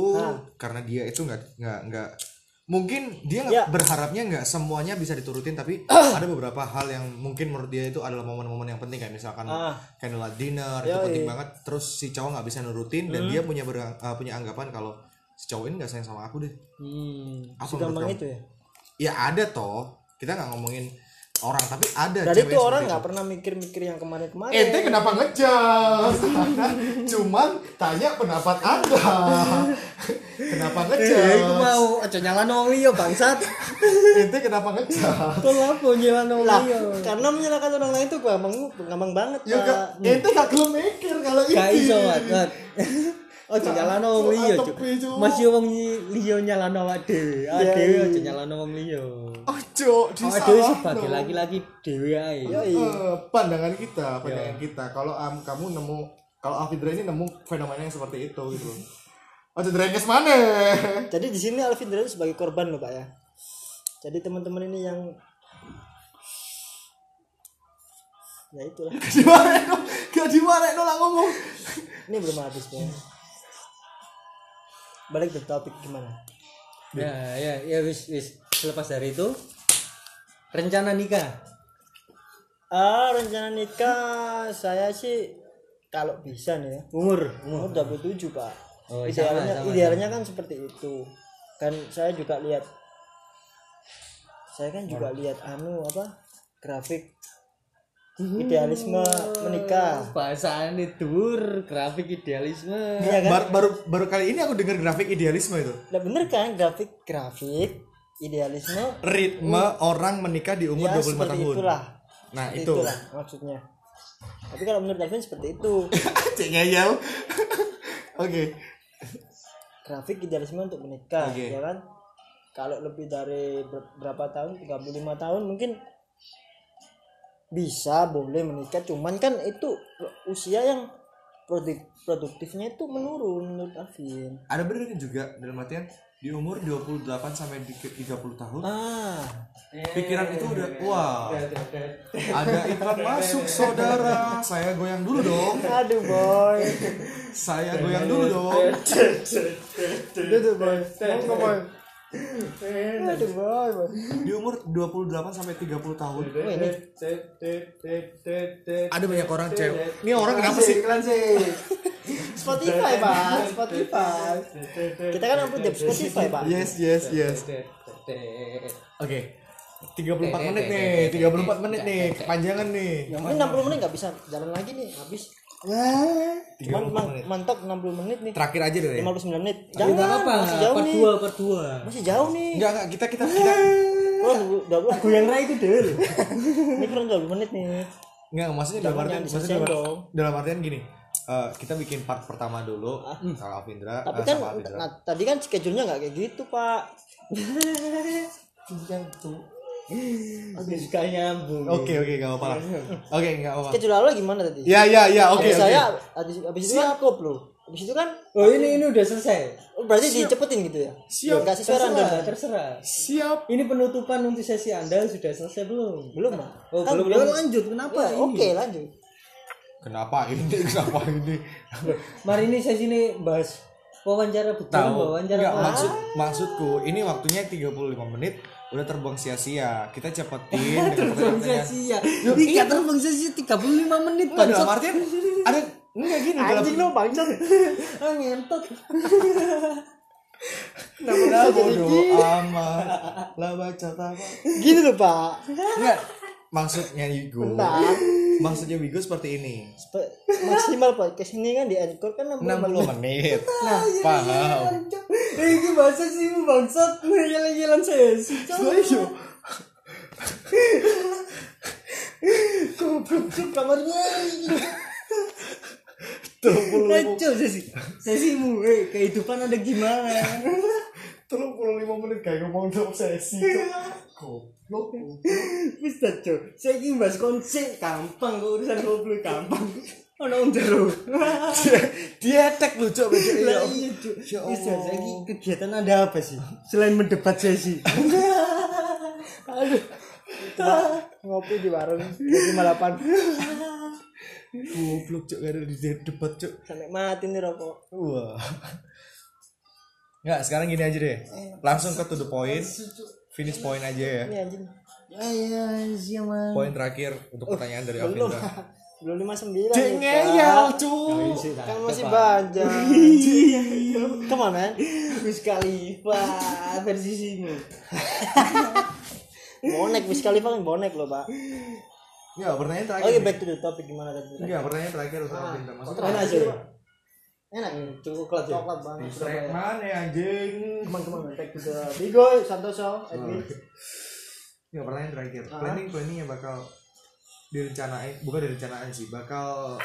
karena dia itu nggak nggak nggak mungkin dia Ya. berharapnya nggak semuanya bisa diturutin tapi *clears throat* ada beberapa hal yang mungkin menurut dia itu adalah momen-momen yang penting kayak misalkan Ah. candlelight dinner itu Yoi. penting banget terus si cowok nggak bisa nurutin dan dia punya berang- uh, punya anggapan kalau si cowok ini nggak sayang sama aku deh Hmm. apa itu ya ya ada toh kita nggak ngomongin orang tapi ada cewek itu orang nggak pernah mikir-mikir yang kemarin-kemarin Ente kenapa ngejas? *laughs* Cuman tanya pendapat Anda. kenapa Eh, iku ngejas? mau aja nyalano wong liya bangsat. Ente kenapa nyalano wong lah liya? karena menyalahkan orang lain itu gampang gampang banget Ya ente gak gelem mikir kalau ini. Gak iso. Wat. Aja nyalano wong liya, Cuk. Cuk. Masih wong liya nyalano awak dhewe. Awak Iya, dhewe iya. aja nyalano wong liya. Ojo, Awak dhewe disalah. sebagai laki-laki dhewe ae. Yoi. Eh, pandangan kita, pandangan kita. Kalau am, kamu nemu, kalau Alfidra ini nemu fenomena yang seperti itu gitu. Ojo drenges mana? jadi di sini Alvin itu sebagai korban loh pak ya jadi teman-teman ini yang ya itulah Di mana no? Gak di mana no lah ngomong. ini belum habis ya balik ke topik gimana? Ya, ya, ya wis wis. Selepas dari itu rencana nikah. ah rencana nikah saya sih kalau bisa nih ya. Umur, umur. 27 pak. Oh, idealnya sama, sama, idealnya kan seperti itu. Kan saya juga lihat saya kan juga lihat anu apa grafik idealisme menikah Bahasane dur, grafik idealisme. Iya kan? Bar- baru baru kali ini aku dengar grafik idealisme itu. Nah bener kan grafik grafik idealisme Ritme orang menikah di umur ya 25 seperti tahun. itulah. Nah, Seperti itu. itulah maksudnya. Tapi kalau menurut Alvin seperti itu *laughs* Cek ngeyel. *laughs* Oke. grafik idealisme untuk menikah Oke. ya kan. Kalau lebih dari ber- berapa tahun 35 tahun mungkin bisa boleh menikah cuman kan itu usia yang produk produktifnya itu menurun menurut Alvin. Ada benernya juga dalam artian di umur 28 sampai di 30 tahun Ah, pikiran itu udah wah ada iklan masuk saudara saya goyang dulu dong aduh boy. saya goyang dulu dong Aduh boy. Ngomong, boy. Aduh boy. boy. di umur 28 sampai 30 tahun. Oh, ini ada banyak orang cewek ini orang kenapa sih? Iklan sih. Spotify pak. Spotify. Kita kan upload di Spotify pak. Yes yes yes. Oke. 34 menit nih 34 menit nih. Kepanjangan nih. Yang ini 60 menit nggak bisa jalan lagi nih. Habis cuman 34 man- menit. mantap 60 menit nih. Terakhir aja deh. Ya 59 menit. Jangan jangan apa, masih jauh part nih. 2, part 2. masih jauh nih. Enggak enggak kita kita kita. Kurang udah udah Goyang rai itu deh. ini kurang 20 menit nih. Enggak maksudnya dalam artian yang maksudnya dalam, dalam artian gini eh, kita bikin part pertama dulu kalau Alvindra Tapi eh, kan sama Alvindra. nah, tadi kan schedule-nya nggak kayak gitu, Pak. Aduh, suka nyambung Oke oke nggak apa-apa. *laughs* Oke nggak apa-apa. Schedule awal gimana tadi? Ya ya ya oke Habis oke. saya habis, habis itu kan koplo. Habis itu kan oh ini ini udah selesai oh, berarti dicepetin gitu ya? Siap. Enggak sesuai terserah random. terserah Siap. ini penutupan untuk sesi anda sudah selesai belum Belum, Pak. oh Kan belum belum lanjut kenapa Ya? Oke, lanjut. Kenapa ini? *laughs* Kenapa ini? mari ini sesi ini bahas wawancara betul Tahu. wawancara Enggak, maksud maksudku ini waktunya 35 menit udah terbang sia-sia. Kita cepetin *laughs* pertanyaan-pertanyaan. sia-sia Iya terbang sia-sia 35 menit Enggak dalam artian ada enggak gini dalam Anjing lo bangsat. *laughs* ah ngentot *laughs* Nah, bodoh amat. Lah baca apa? Gini loh, Pak. Enggak. Maksudnya Wigo. Bentar. Maksudnya Wigo seperti ini. Spe- Maksimal podcast ini kan di Anchor kan 60 60 menit. Nah, paham. eh ini bahasa sih bangsat ngeyelan-yelan sesi Ayo. goblok cuk kamarnya Kacau sesi sesimu eh kehidupan ada gimana tolong puluh lima menit kayak ngomong sesi. Goblok. *laughs* cok saya ingin bahas konsep gampang kok urusan goblok gampang ono om jero Dia tag lucu lucu lah iya cok Ya Allah. lagi kegiatan ada apa sih selain mendebat sesi *laughs* Aduh. Ngopi di warung di 58 Goblok cuk gak ada di debat cuk. sampai mati nih rokok. Wah. Nggak, sekarang gini aja deh. Langsung ke to the point. Finish point aja ya. Anjing. ya ya siapa Poin terakhir untuk pertanyaan dari Belum. Alvindra. *laughs* Belum 59 Cek ngeyel Pak. cuy. Kan masih banyak. Come on, man. Wiz Khalifa versi simu *laughs* Bonek, Wiz Khalifa kan bonek loh, Pak. Nggak, pertanyaan terakhir. Oke, back to the topic gimana tadi? Enggak, pertanyaan terakhir untuk Alvindra. Maksudnya enak aja Enak. coklat ya Coklat banget. Strek mana ya anjing? Teman-teman, to the Bigo, Santoso, Edwin. Nggak, pertanyaan terakhir. Ah. Planning planning yang bakal direncanain bukan direncanain sih bakal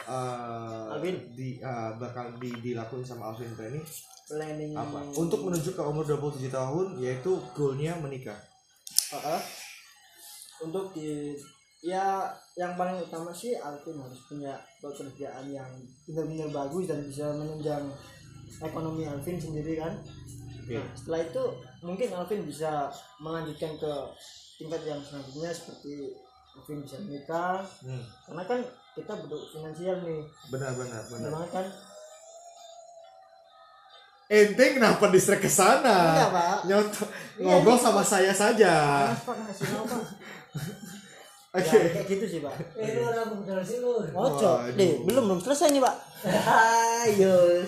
Alvin. di eh, bakal di, dilakuin sama Alvin ini Planning apa untuk menuju ke umur 27 tahun yaitu goalnya menikah Heeh. untuk di ya yang paling utama sih Alvin harus punya pekerjaan yang benar-benar bagus dan bisa menunjang ekonomi Alvin sendiri kan. Oke. Nah, setelah itu mungkin Alvin bisa melanjutkan ke tingkat yang selanjutnya seperti Alvin bisa menikah. Hmm, karena kan kita butuh finansial nih. Benar benar benar. Memang kan? Ente kenapa distrek ke sana? Enggak, Pak. Nyontoh, Iya, ngobrol iya. sama saya saja. Mas, Pak *laughs* Oke. Ya, kayak gitu sih Pak. Eh lu orang sih lu. Ojo, deh belum belum selesai nih Pak. Ayo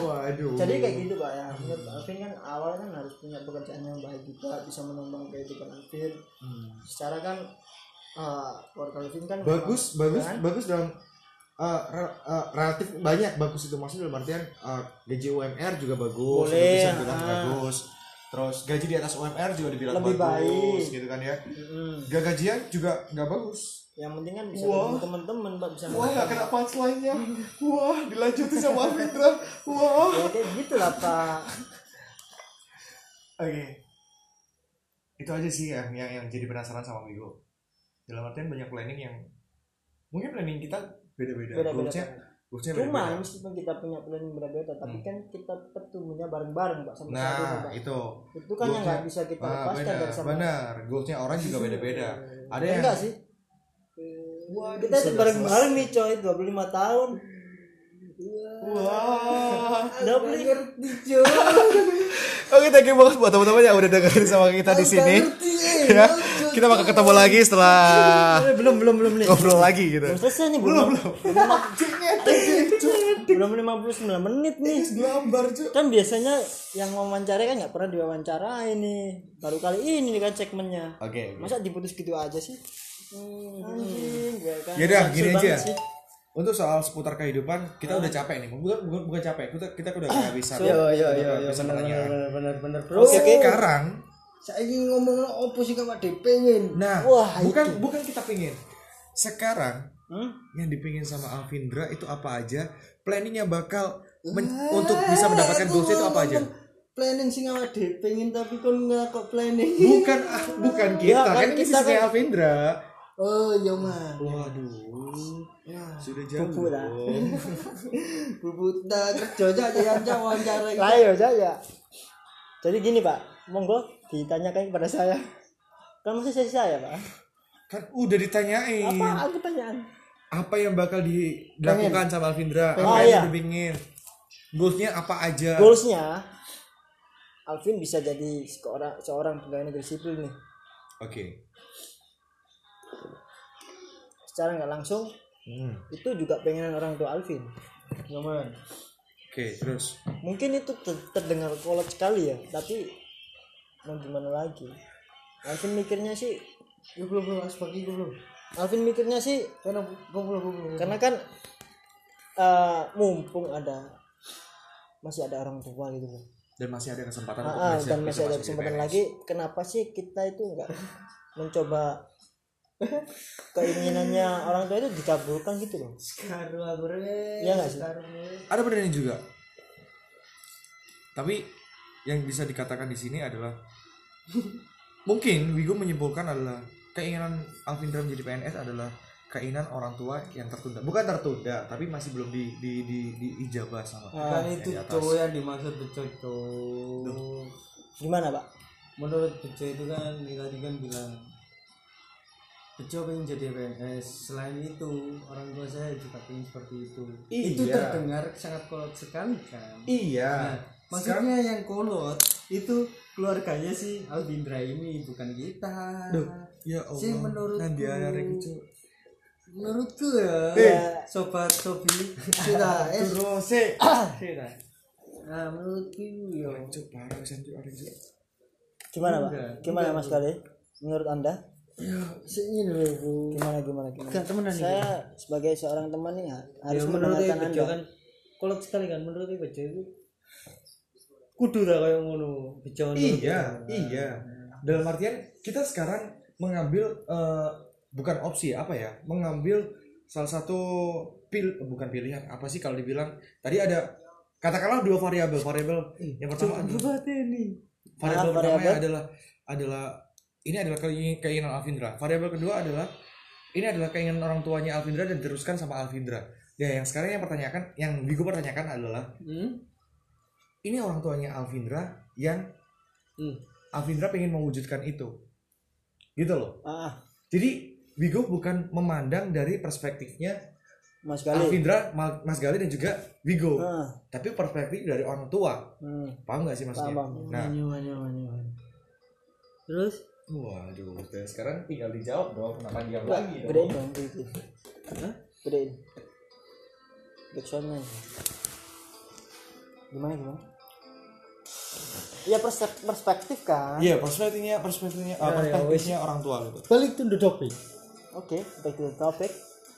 waduh. Jadi kayak gitu pak ya. Menurut Alvin kan awal kan harus punya pekerjaan yang baik juga bisa menambang kehidupan Alvin. Hmm. secara kan eh, keluarga Alvin kan bagus memang- bagus kan? bagus dalam uh, re- uh, relatif banyak bagus itu. Maksudnya dalam artian uh, gaji UMR juga bagus Boleh, bisa dibilang ah. bagus terus gaji di atas UMR juga dibilang Lebih bagus baik. gitu kan ya. Mm-mm. gak gajian juga nggak bagus. Yang penting kan bisa Wah. ketemu teman-teman pak bisa wah nggak kena punchline-nya wah dilanjutin sama Alvindra wah. Ya kayak gitulah pak. Oke. Itu aja sih ya yang yang jadi penasaran sama Migo dalam artian banyak planning yang mungkin planning kita beda-beda. Goalsnya Pak. Goalsnya cuma meskipun kita punya planning berbeda tapi Hmm. kan kita tetap tumbuhnya bareng-bareng pak ini nah pak. itu. Itu kan yang nggak bisa kita ah, lepaskan dari sama benar. Goalsnya orang juga beda-beda. Ada Ya yang enggak sih? Waduh, kita sudah bareng-bareng nih coy 25 tahun. Wah. Udah beli Oke, thank you banget buat teman-teman yang udah dengerin sama kita di sini. ya, kita bakal ketemu lagi setelah Eh, belum belum belum nih ngobrol lagi gitu. belum selesai nih belum belum belum 59 menit nih Gambar cuy. kan biasanya yang wawancara kan nggak pernah diwawancarai nih baru kali ini nih kan segmennya Oke. masa diputus gitu aja sih anjing gue kan Ya udah, Kesel gini aja. sih. Untuk soal seputar kehidupan, kita udah capek nih. Bukan bukan, bukan capek, kita kita udah nggak bisa. yo yo yo yo bisa bener bener bener bener bro Oke, oke. Sekarang, saya ingin ngomong lo opo sih kamu pengen. Nah, Wah, bukan bukan kita pingin. Sekarang Hmm? yang dipingin sama Alvindra itu apa aja? Planningnya bakal men- untuk bisa mendapatkan goals itu apa aja? planning sing awak dhewe pengen tapi kon nggak kok planning. Bukan ah, bukan kita Ya, kan, kan ini kita kan- Alvindra. Oh iya mah waduh. Ya. Sudah jauh. *laughs* Bubu lah. bubut dah kerja aja yang wawancara Lah saya. Jadi gini Pak, monggo ditanyakan kepada saya. Kan masih saya saya Pak. kan udah ditanyain Apa aku pertanyaan? apa yang bakal dilakukan sama Alvindra Oh, apa iya. yang dipingin goalsnya apa aja Goalsnya Alvin bisa jadi seorang seorang pegawai negeri sipil nih. oke Secara nggak langsung Hmm, itu juga pengenan orang tua Alvin. nyaman oke terus Mungkin itu ter- terdengar kolot sekali ya, tapi mau gimana lagi? Alvin mikirnya sih, lu belum belum asbak itu belum Alvin mikirnya sih karena belum belum belum karena kan eh, mumpung ada masih ada orang tua gitu loh. dan masih ada kesempatan untuk Ah, ah, bisa- dan masih ada kesempatan lagi kenapa sih kita itu enggak mencoba *laughs* keinginannya orang tua itu dikabulkan gitu loh sekarang aku re Iya nggak sih? ada benernya juga tapi yang bisa dikatakan di sini adalah mungkin Wigo menyimpulkan adalah keinginan Alvindra menjadi PNS adalah keinginan orang tua yang tertunda. Bukan tertunda tapi masih belum di di di, di ijabah sama kan Ah, itu cowok yang dimaksud beco cowok. Gimana pak? Menurut beco itu kan tadi kan bilang beco pengen jadi PNS selain itu orang tua saya juga pengen seperti itu. Itu Iya. terdengar sangat kolot sekali kan? Iya. Nah, maksudnya yang kolot itu keluarganya si Albindra ini bukan kita. Duh, ya Allah Sih, menurutku- nanti ada gitu menurutku ya Eh. sobat sobi. Sudah *laughs* eh. Terus sih. *coughs* Sudah nah menurutku ya. Cuk. gimana pak? Gimana mas Kale menurut anda? Ini loh bu gimana gimana gimana? Temenan nih. saya sebagai seorang teman nih ha- harus ya menurut anda kan kolot sekali kan menurut Bejo itu kudu lah kayak ngono Bejo menurut iya iya. Dalam artian kita sekarang mengambil eh, bukan opsi apa ya? Mengambil salah satu pil bukan pilihan apa sih kalau dibilang? Tadi ada katakanlah dua variabel. Variabel yang pertama adalah- ini. variabel Ah, pertama adalah adalah ini adalah keing- keinginan Alvindra. Variabel kedua adalah ini adalah keinginan orang tuanya Alvindra dan diteruskan sama Alvindra. Ya yang sekarang yang pertanyakan yang Wigo pertanyakan adalah hmm? Ini orang tuanya Alvindra yang Hmm. Alvindra pengen mewujudkan itu. Gitu loh. Ah. Jadi Wigo bukan memandang dari perspektifnya mas Kale Alvindra, Ma- Mas Gali dan juga Wigo. Ah, tapi perspektif dari orang tua. Hmm, paham nggak sih maksudnya? Paham, nah. Nyaman nyaman nyaman terus? Waduh dan sekarang tinggal dijawab dong kenapa diam Nggak, lagi dong? gedein dong dikit gedein. Backsoundnya gimana gimana ya perspektif kan Iya perspektifnya perspektifnya ah, perspektifnya orang tua gitu. balik to the topic Oke, back to the topic.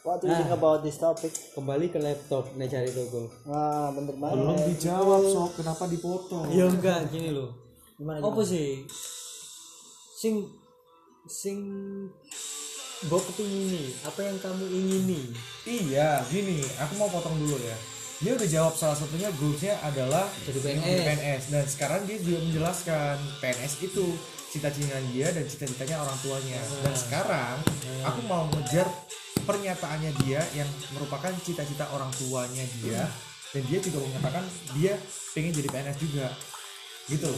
What do you Nah. think about this topic? kembali ke laptop nih cari togol Wah, bener banget. Belum dijawab sob kenapa dipotong? ya enggak gini loh Gimana? apa sih sing sing mbok kepingini apa yang kamu ingini Iya gini aku mau potong dulu ya. Dia udah jawab salah satunya goalsnya adalah Jadi PNS. PNS dan sekarang dia juga menjelaskan PNS itu cita-cita dia dan cita-citanya orang tuanya. Dan sekarang aku mau ngejar pernyataannya dia yang merupakan cita-cita orang tuanya dia. Dan dia juga menyatakan dia pengen jadi PNS juga. Gitu.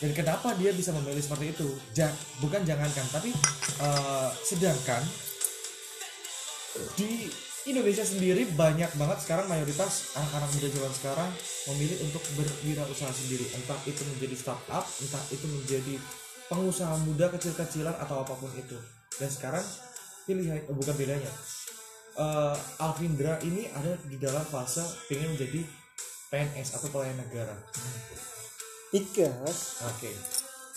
Dan kenapa dia bisa memilih seperti itu? Ja- bukan jangankan tapi eh, sedangkan di Indonesia sendiri banyak banget sekarang mayoritas anak-anak muda zaman sekarang memilih untuk berwirausaha sendiri. Entah itu menjadi startup entah itu menjadi pengusaha muda kecil-kecilan atau apa pun itu. Dan sekarang pilihan eh, bukan pilihannya eh, Alvindra ini ada di dalam fase pengen menjadi PNS atau pelayan negara. Because oke.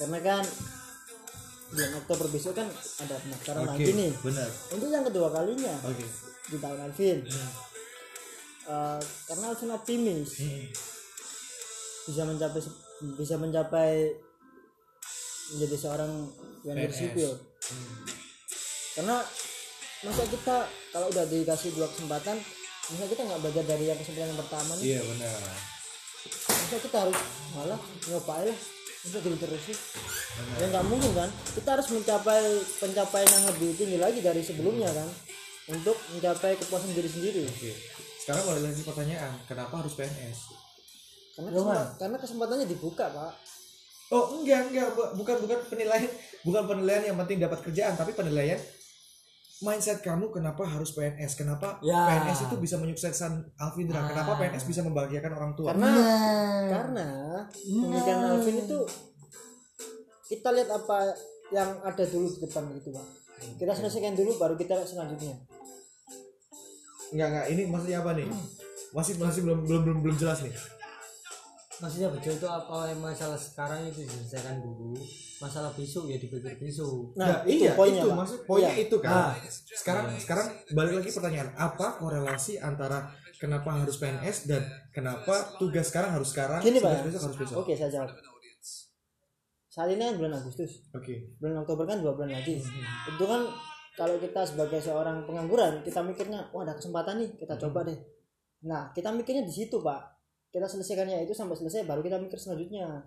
Karena kan bulan Oktober besok kan ada pendaftaran oke lagi nih. benar. Untuk yang kedua kalinya. Oke di tahun Alvin. Eh, karena Alvin optimis Hmm. bisa mencapai bisa mencapai menjadi seorang PNS. sipil. Hmm. Karena masa kita kalau udah dikasih dua kesempatan masa kita nggak belajar dari yang kesempatan yang pertama nih iya benar masa kita harus malah nyobain lah masa gitu terus sih ya nggak mungkin kan kita harus mencapai pencapaian yang lebih tinggi lagi dari sebelumnya kan untuk mencapai kepuasan diri sendiri. Oke. Sekarang balik lagi pertanyaan kenapa harus PNS karena kesempa- karena kesempatannya dibuka pak. Oh enggak enggak Bu- bukan bukan penilaian bukan penilaian yang penting dapat kerjaan tapi penilaian mindset kamu kenapa harus PNS kenapa Ya. PNS itu bisa menyukseskan Alvindra? Kenapa PNS bisa membahagiakan orang tua? Karena karena pemikiran Alvin itu kita lihat apa yang ada dulu di depan gitu pak kita selesaikan dulu baru kita selanjutnya. Enggak enggak. Ini maksudnya apa nih? Masih masih belum belum belum belum jelas nih. Maksudnya bejo itu apa masalah sekarang itu diselesaikan dulu. Masalah besok ya dipikir besok. Nah, Nah, itu iya, poinnya itu. Maksud poinnya Iya. itu kan. sekarang sekarang balik lagi pertanyaan, apa korelasi antara kenapa harus PNS dan kenapa tugas sekarang harus sekarang, Gini, tugas Pak. besok harus besok? oke saya jawab saat ini kan bulan Agustus Oke. bulan Oktober kan dua bulan lagi itu kan kalau kita sebagai seorang pengangguran kita mikirnya wah ada kesempatan nih kita coba deh nah kita mikirnya di situ pak kita selesaikannya itu sampai selesai baru kita mikir selanjutnya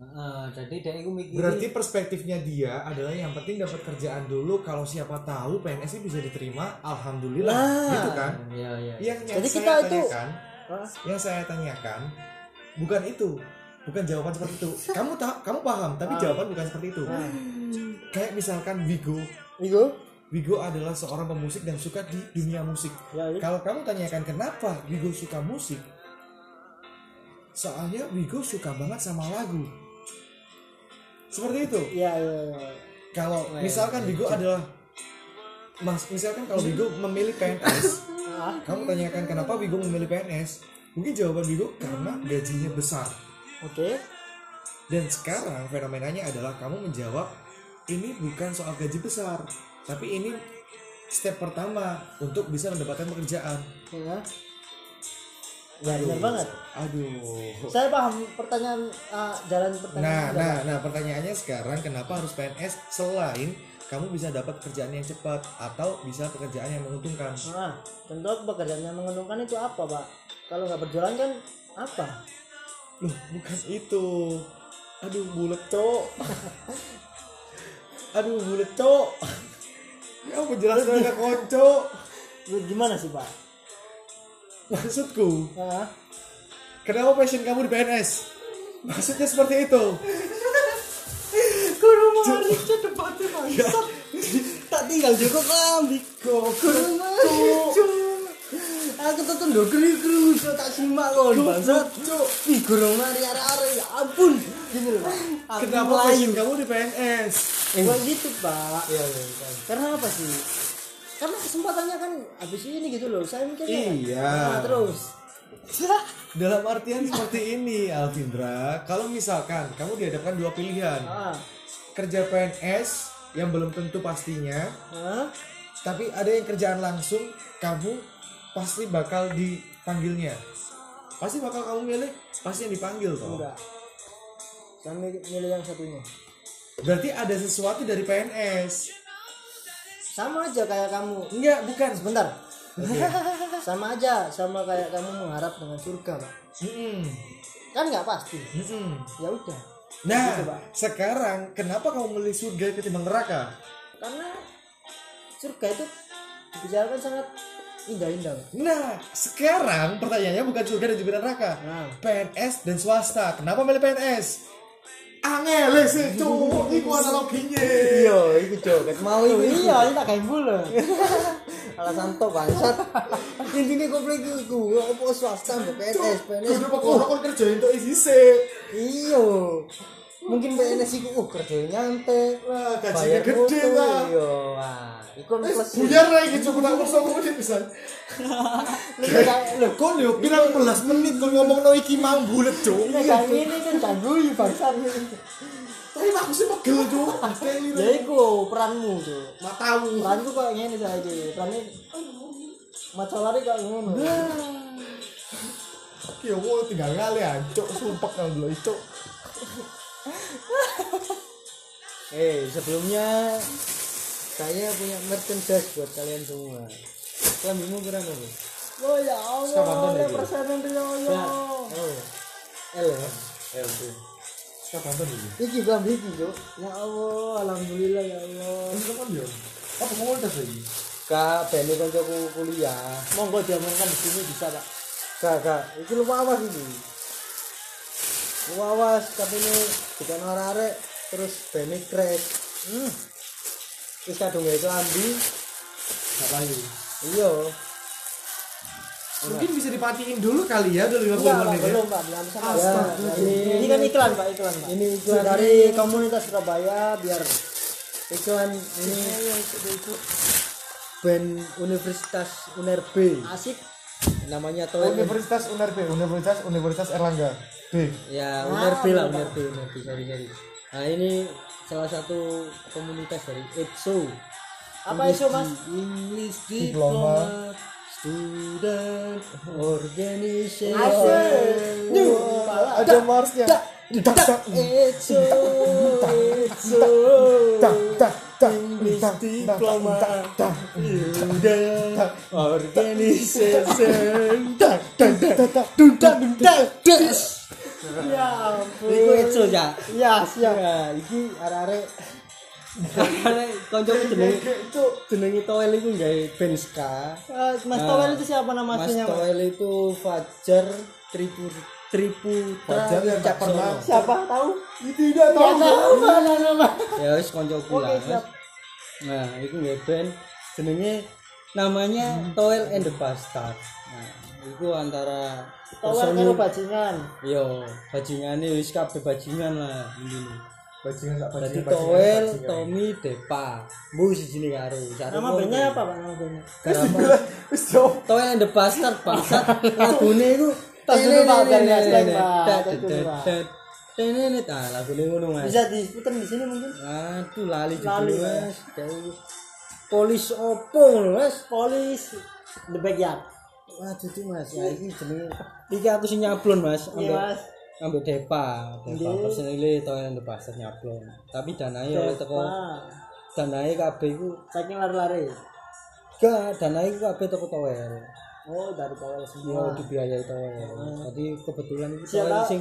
Heeh, jadi dia itu mikir Berarti perspektifnya dia adalah yang penting dapat kerjaan dulu. Kalau siapa tahu PNS ini bisa diterima, alhamdulillah, Nah. gitu kan? ya ya Yang, yang Jadi saya kita itu- tanyakan, Hah? yang saya tanyakan bukan itu, bukan jawaban seperti itu. *laughs* Kamu tahu, kamu paham, tapi jawaban bukan seperti itu. Kayak misalkan Vigo, itu Vigo adalah seorang pemusik dan suka di dunia musik. ya itu. Kalau kamu tanyakan kenapa Vigo suka musik, soalnya Vigo suka banget sama lagu. Seperti itu. ya ya, ya. Kalau misalkan Vigo adalah Mas, misalkan kalau Vigo memilih PNS, Ah, kamu tanyakan kenapa Vigo memilih PNS? Mungkin jawaban Vigo karena gajinya besar. Oke Dan sekarang fenomenanya adalah kamu menjawab ini bukan soal gaji besar, tapi ini step pertama untuk bisa mendapatkan pekerjaan. ya ya benar banget Aduh. saya paham pertanyaan ah, jalan Nah, pertanyaan nah, Pak. nah pertanyaannya sekarang kenapa harus PNS selain kamu bisa dapat kerjaan yang cepat atau bisa pekerjaan yang menguntungkan? nah tentu pekerjaan yang menguntungkan itu apa pak kalau nggak berjualan kan apa Loh, bukan itu. Aduh, bulet, Cok. *laughs* Aduh, bulet, Cok. Ya, penjelasan ke konco. Lu gimana sih pak Maksudku, ah kenapa passion kamu di PNS? Maksudnya seperti itu. Guru mari debatnya bangsat. Tak tinggal Joko kambing. Guru mari. Aku tuh so tak simak kon bangsat. Ih guru mari arek-arek ya ampun. Gini loh. Kenapa melayu. kamu di PNS? Kok gitu pak? Iya, iya, iya. Karena apa sih? Karena kesempatannya kan habis ini gitu loh. Saya mikirnya. Iya. Nah, terus. *laughs* Dalam artian seperti ini, Alvindra. Kalau misalkan kamu dihadapkan dua pilihan, Ah, kerja PNS yang belum tentu pastinya, ah, tapi ada yang kerjaan langsung, kamu pasti bakal dipanggilnya. Pasti bakal kamu milih, pasti yang dipanggil toh. enggak. Saya mi- milih yang satunya. Berarti ada sesuatu dari PNS. Sama aja kayak kamu Enggak, bukan. sebentar *laughs* sama aja sama kayak kamu mengharap dengan surga pak Mm-mm. kan nggak pasti Mm-mm. ya udah Nah, Gitu, Pak. sekarang kenapa kamu milih surga ketimbang neraka? karena surga itu dibicarakan sangat indah-indah Nah, sekarang pertanyaannya bukan surga dan juga neraka. nah PNS dan swasta. Kenapa milih PNS? Angel sih, cuk. Iku analoginya. iya itu joget mau itu iya ini tak kayak bulan *laughs* alasan to bangsat intinya komplek iku apa swasta mbak PNS PNS Kudu pokoknya kon kerja untuk isi sih. iyo mungkin PNS iku oh kerja nyantai Wah, gajinya gede lah. iya wah iku kan plus Buyar lah iki cuk tak usah ngomong dia bisa. Lho, Kon yo pirang belas menit kon ngomong no iki mau bulet cuk. Nek kayak gini kan ganggu bangsat Tapi aku sih pegel cuk. ya iku peranmu tuh Matamu. peranku kayak gini saja perannya masalahnya kayak ngono Ya mau tinggal ngali ancuk sumpek nang dulu cuk. eh sebelumnya saya punya merchandise buat kalian semua kelambimu keren apa Oh ya Allah, ada persenan Riyoyo. oh L ya LT Sekarang tonton ini Iki kelambi iki. Ya Allah, alhamdulillah ya Allah. Ini kan ya Apa komunitas lagi? kak bene koncoku kuliah Monggo diomongkan di sini bisa, Pak. kak kak itu lu awas ini lu awas katanya bukan orang arek terus bene crash Hmm. Terus kadung itu ambi Gak layu iya Mungkin bisa dipatiin dulu kali ya Udah 50 Enggak, Pak, menit ya belum, Pak. Belum sama. Ya, ini, ini kan iklan, Pak, iklan, Pak. ini iklan dari komunitas Surabaya biar iklan ini band Universitas UNERB asik. namanya Toy Universitas UNERB Universitas Universitas Erlangga B ya UNERB lah. UNERB UNERB sorry sorry nah ini salah satu komunitas dari EPSO Apa itu, Mas? English Diploma. Diploma Student Organization Asik. Ada Marsnya Tak tak EPSO EPSO tak tak tak English tak Diploma Student Organization tak tak tak tak Dudak dudak des Ya ampun. Iku EPSO ya Ya, siap. Ya, iki arek-arek arek kancaku jenenge jenenge Toel iku gawe band ska. Eh, Mas Nah, Towel itu siapa nama Mas aslinya, Mas? Toel itu Fajar Tripu Tripu Fajar yang tak pernah. Siapa tahu? Tidak Tahu tahu mana nama. *laughs* Ya wis kancaku Oke, lah. siap. Nah, iku gawe band jenenge namanya Toel and the Bastard. Nah, iku antara Towel karo bajingan. Yo, bajingane wis kabeh bajingan lah ini. Bajingan tak Jadi bajingan Toel, Tommy, Depa. Bu siji karo. Satu Nama bandnya apa, Pak? Nama bandnya? Wis Toel and the Bastard bangsat. *laughs* Lagune iku Tas dulu, Pak, nggak slang, Pak. Pak. Tenenet ah lagune ngono Mas. Bisa diputar di sini mungkin? Aduh lali Lali, Mas. Polis opo ngono Mas. Polis the backyard. Waduh tuh Mas. Ya iki jenenge iki aku sing nyablon Mas. Iya, Mas. ambek Depa. Depa personile and the Bastard nyablon. Tapi danane oleh teko danane kabeh iku Saking lari-lari. gak danane iku kabeh teko Toel. Oh, dari Towel Iya semua. dibiayai Toel. Jadi kebetulan itu? Toel sing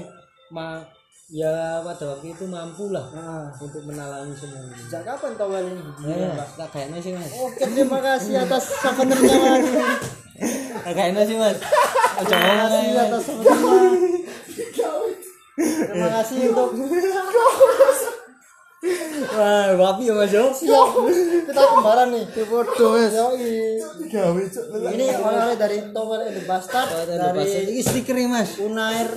ma ya pada waktu itu mampu lah Nah, untuk menalangi semua ini. sejak kapan Towel ini berdiri, Ya, Pak? tak kayaknya sih mas. Oke, terima kasih atas souvenirnya, Mas. *laughs* Tak kayaknya sih mas. *laughs* Terima kasih Mas. atas souvenirnya. Terima kasih untuk *laughs* Wah, wapi ya mas siap. Kita kembaran nih. Mas. Yoi. gawe cuk Ini oleh-oleh dari Towel and the Bastard Dari ini stikernya mas. Unair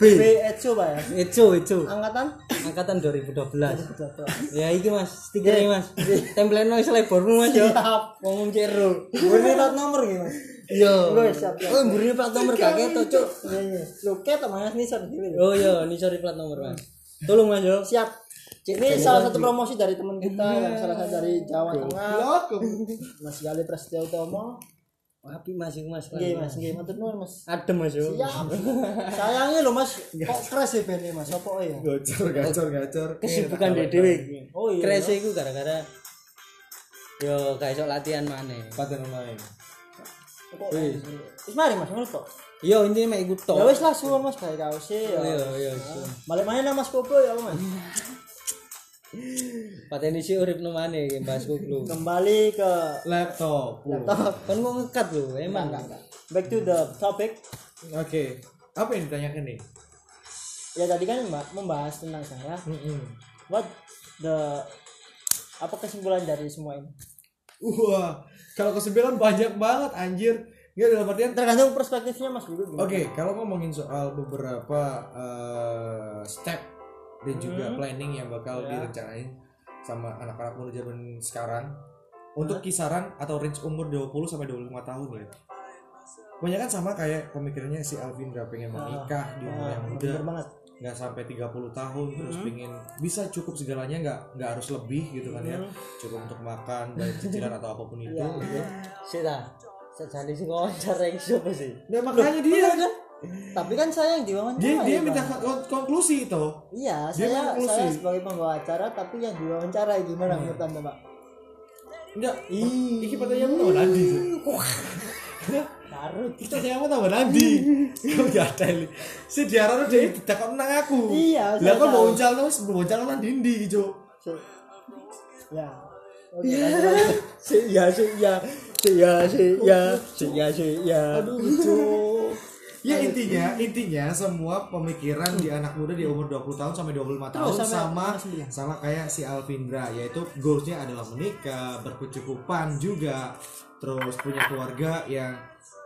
B. B Echo, Pak ya. Itu itu. Angkatan Angkatan 2012. Betul. Ya iki mas, stikernya mas. Template noise lebarmu mas yo. Siap. Ngomong cero. Ini plat nomor gitu, Mas. Iya. Gue siap, siap. Oh, mburi plat nomor kakek to, Cuk. Iya, iya. Lu ket Mas nih sorry. Oh iya, ini sorry plat nomor mas. Tolong mas yo. Siap. Ini salah satu promosi dari teman kita yang salah satu dari Jawa Tengah. Mas Gali Prasetyo Utomo. Wapi mas iku mas. Nggih, Mas, nggih, matur nuwun, Mas. Adem mas yo. Siap. *laughs* Sayangnya lo Mas, kok crash ya bandnya Mas? Apa ya? gacor gacor gacor Kesibukan dede dhewe iki. Oh iya. Crash iku gara-gara yo gak iso latihan maneh. paten online Kok- Wis mari Mas, ngono tok. Yo intinya mek iku tok. Ya wis lah suwun Mas gawe kaos e ya. Iya iya. iya. Balik mana nama Mas Kopo ya Mas? *laughs* Pateni sih urip no maneh iki bahas lu. Kembali ke laptop laptop. Kan mau ngekat lho, emang. Enggak, enggak. Back to the topic. oke apa yang ditanyakan nih Ya tadi kan Mbak membahas tentang saya. Mm-mm. What the apa kesimpulan dari semua ini? wah kalau kesembilan banyak banget anjir Nggak dalam artian Tergantung perspektifnya Mas? Oke, kalau ngomongin soal beberapa eh, step dan juga planning yang bakal Ya. direncanain sama anak-anak muda zaman sekarang untuk kisaran atau range umur 20 sampai 25 tahun ya. Banyak kan sama kayak pemikirannya si Alvin gak pengen menikah di umur yang muda, Bener banget. Nggak sampai 30 tahun terus pengen bisa cukup segalanya nggak nggak harus lebih gitu kan ya. Cukup untuk makan, bayar cicilan atau apa pun itu. Iya. gitu. Ta. Sejane sing wawancara iki siapa sih? Nah, makanya dia kan? Tapi kan saya yang diwawancara. dia dia ya, minta Bang. kon- konklusi itu. Iya, dia saya konklusi. saya sebagai pembawa acara tapi yang diwawancara gimana menurut Anda, Pak? enggak iki pertanyaan tahu nanti Kita saya mau tahu nanti *laughs* kamu gak ada ini si diarah dia tidak menang aku Iya, lah tahu. mau uncal terus mau uncal nang dindi gitu Ya. Lanjut. *laughs* Si ya si ya si ya si ya si ya si ya. aduh Cuk. Ya intinya, intinya semua pemikiran di anak muda di umur 20 tahun sampai 25 tahun sampai sama 29. sama kayak si Alvindra yaitu goalsnya adalah menikah, berkecukupan juga, terus punya keluarga yang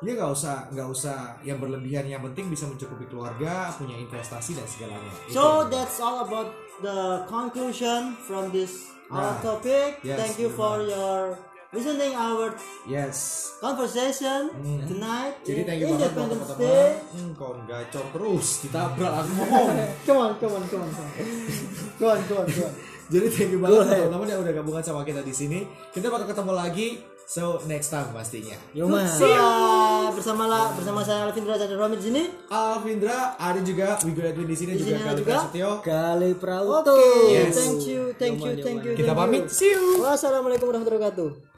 ya nggak usah nggak usah yang berlebihan yang penting bisa mencukupi keluarga, punya investasi dan segalanya. Itu. So that's all about the conclusion from this our Nah, topic. yes, Thank you for your listening our yes. conversation tonight Hmm. Jadi thank you banget buat teman-teman. Hmm, kawan gacor terus ditabrak aku ngomong. *laughs* Come on, come on, come on, come on, come on, come on, come on. *laughs* Jadi thank you banget teman-teman yang udah gabungan sama kita di sini. Kita bakal ketemu lagi. So next time pastinya. Yo mas. Bye. Bersama lah, bersama saya Alvin Raja dan Romi di sini. Alvindra, ada juga Wigo Edwin di sini juga Kali. Prasetyo. Kali Prauto. Yes. thank you, thank you, thank you. Kita you. pamit. See you. Wassalamualaikum warahmatullahi wabarakatuh.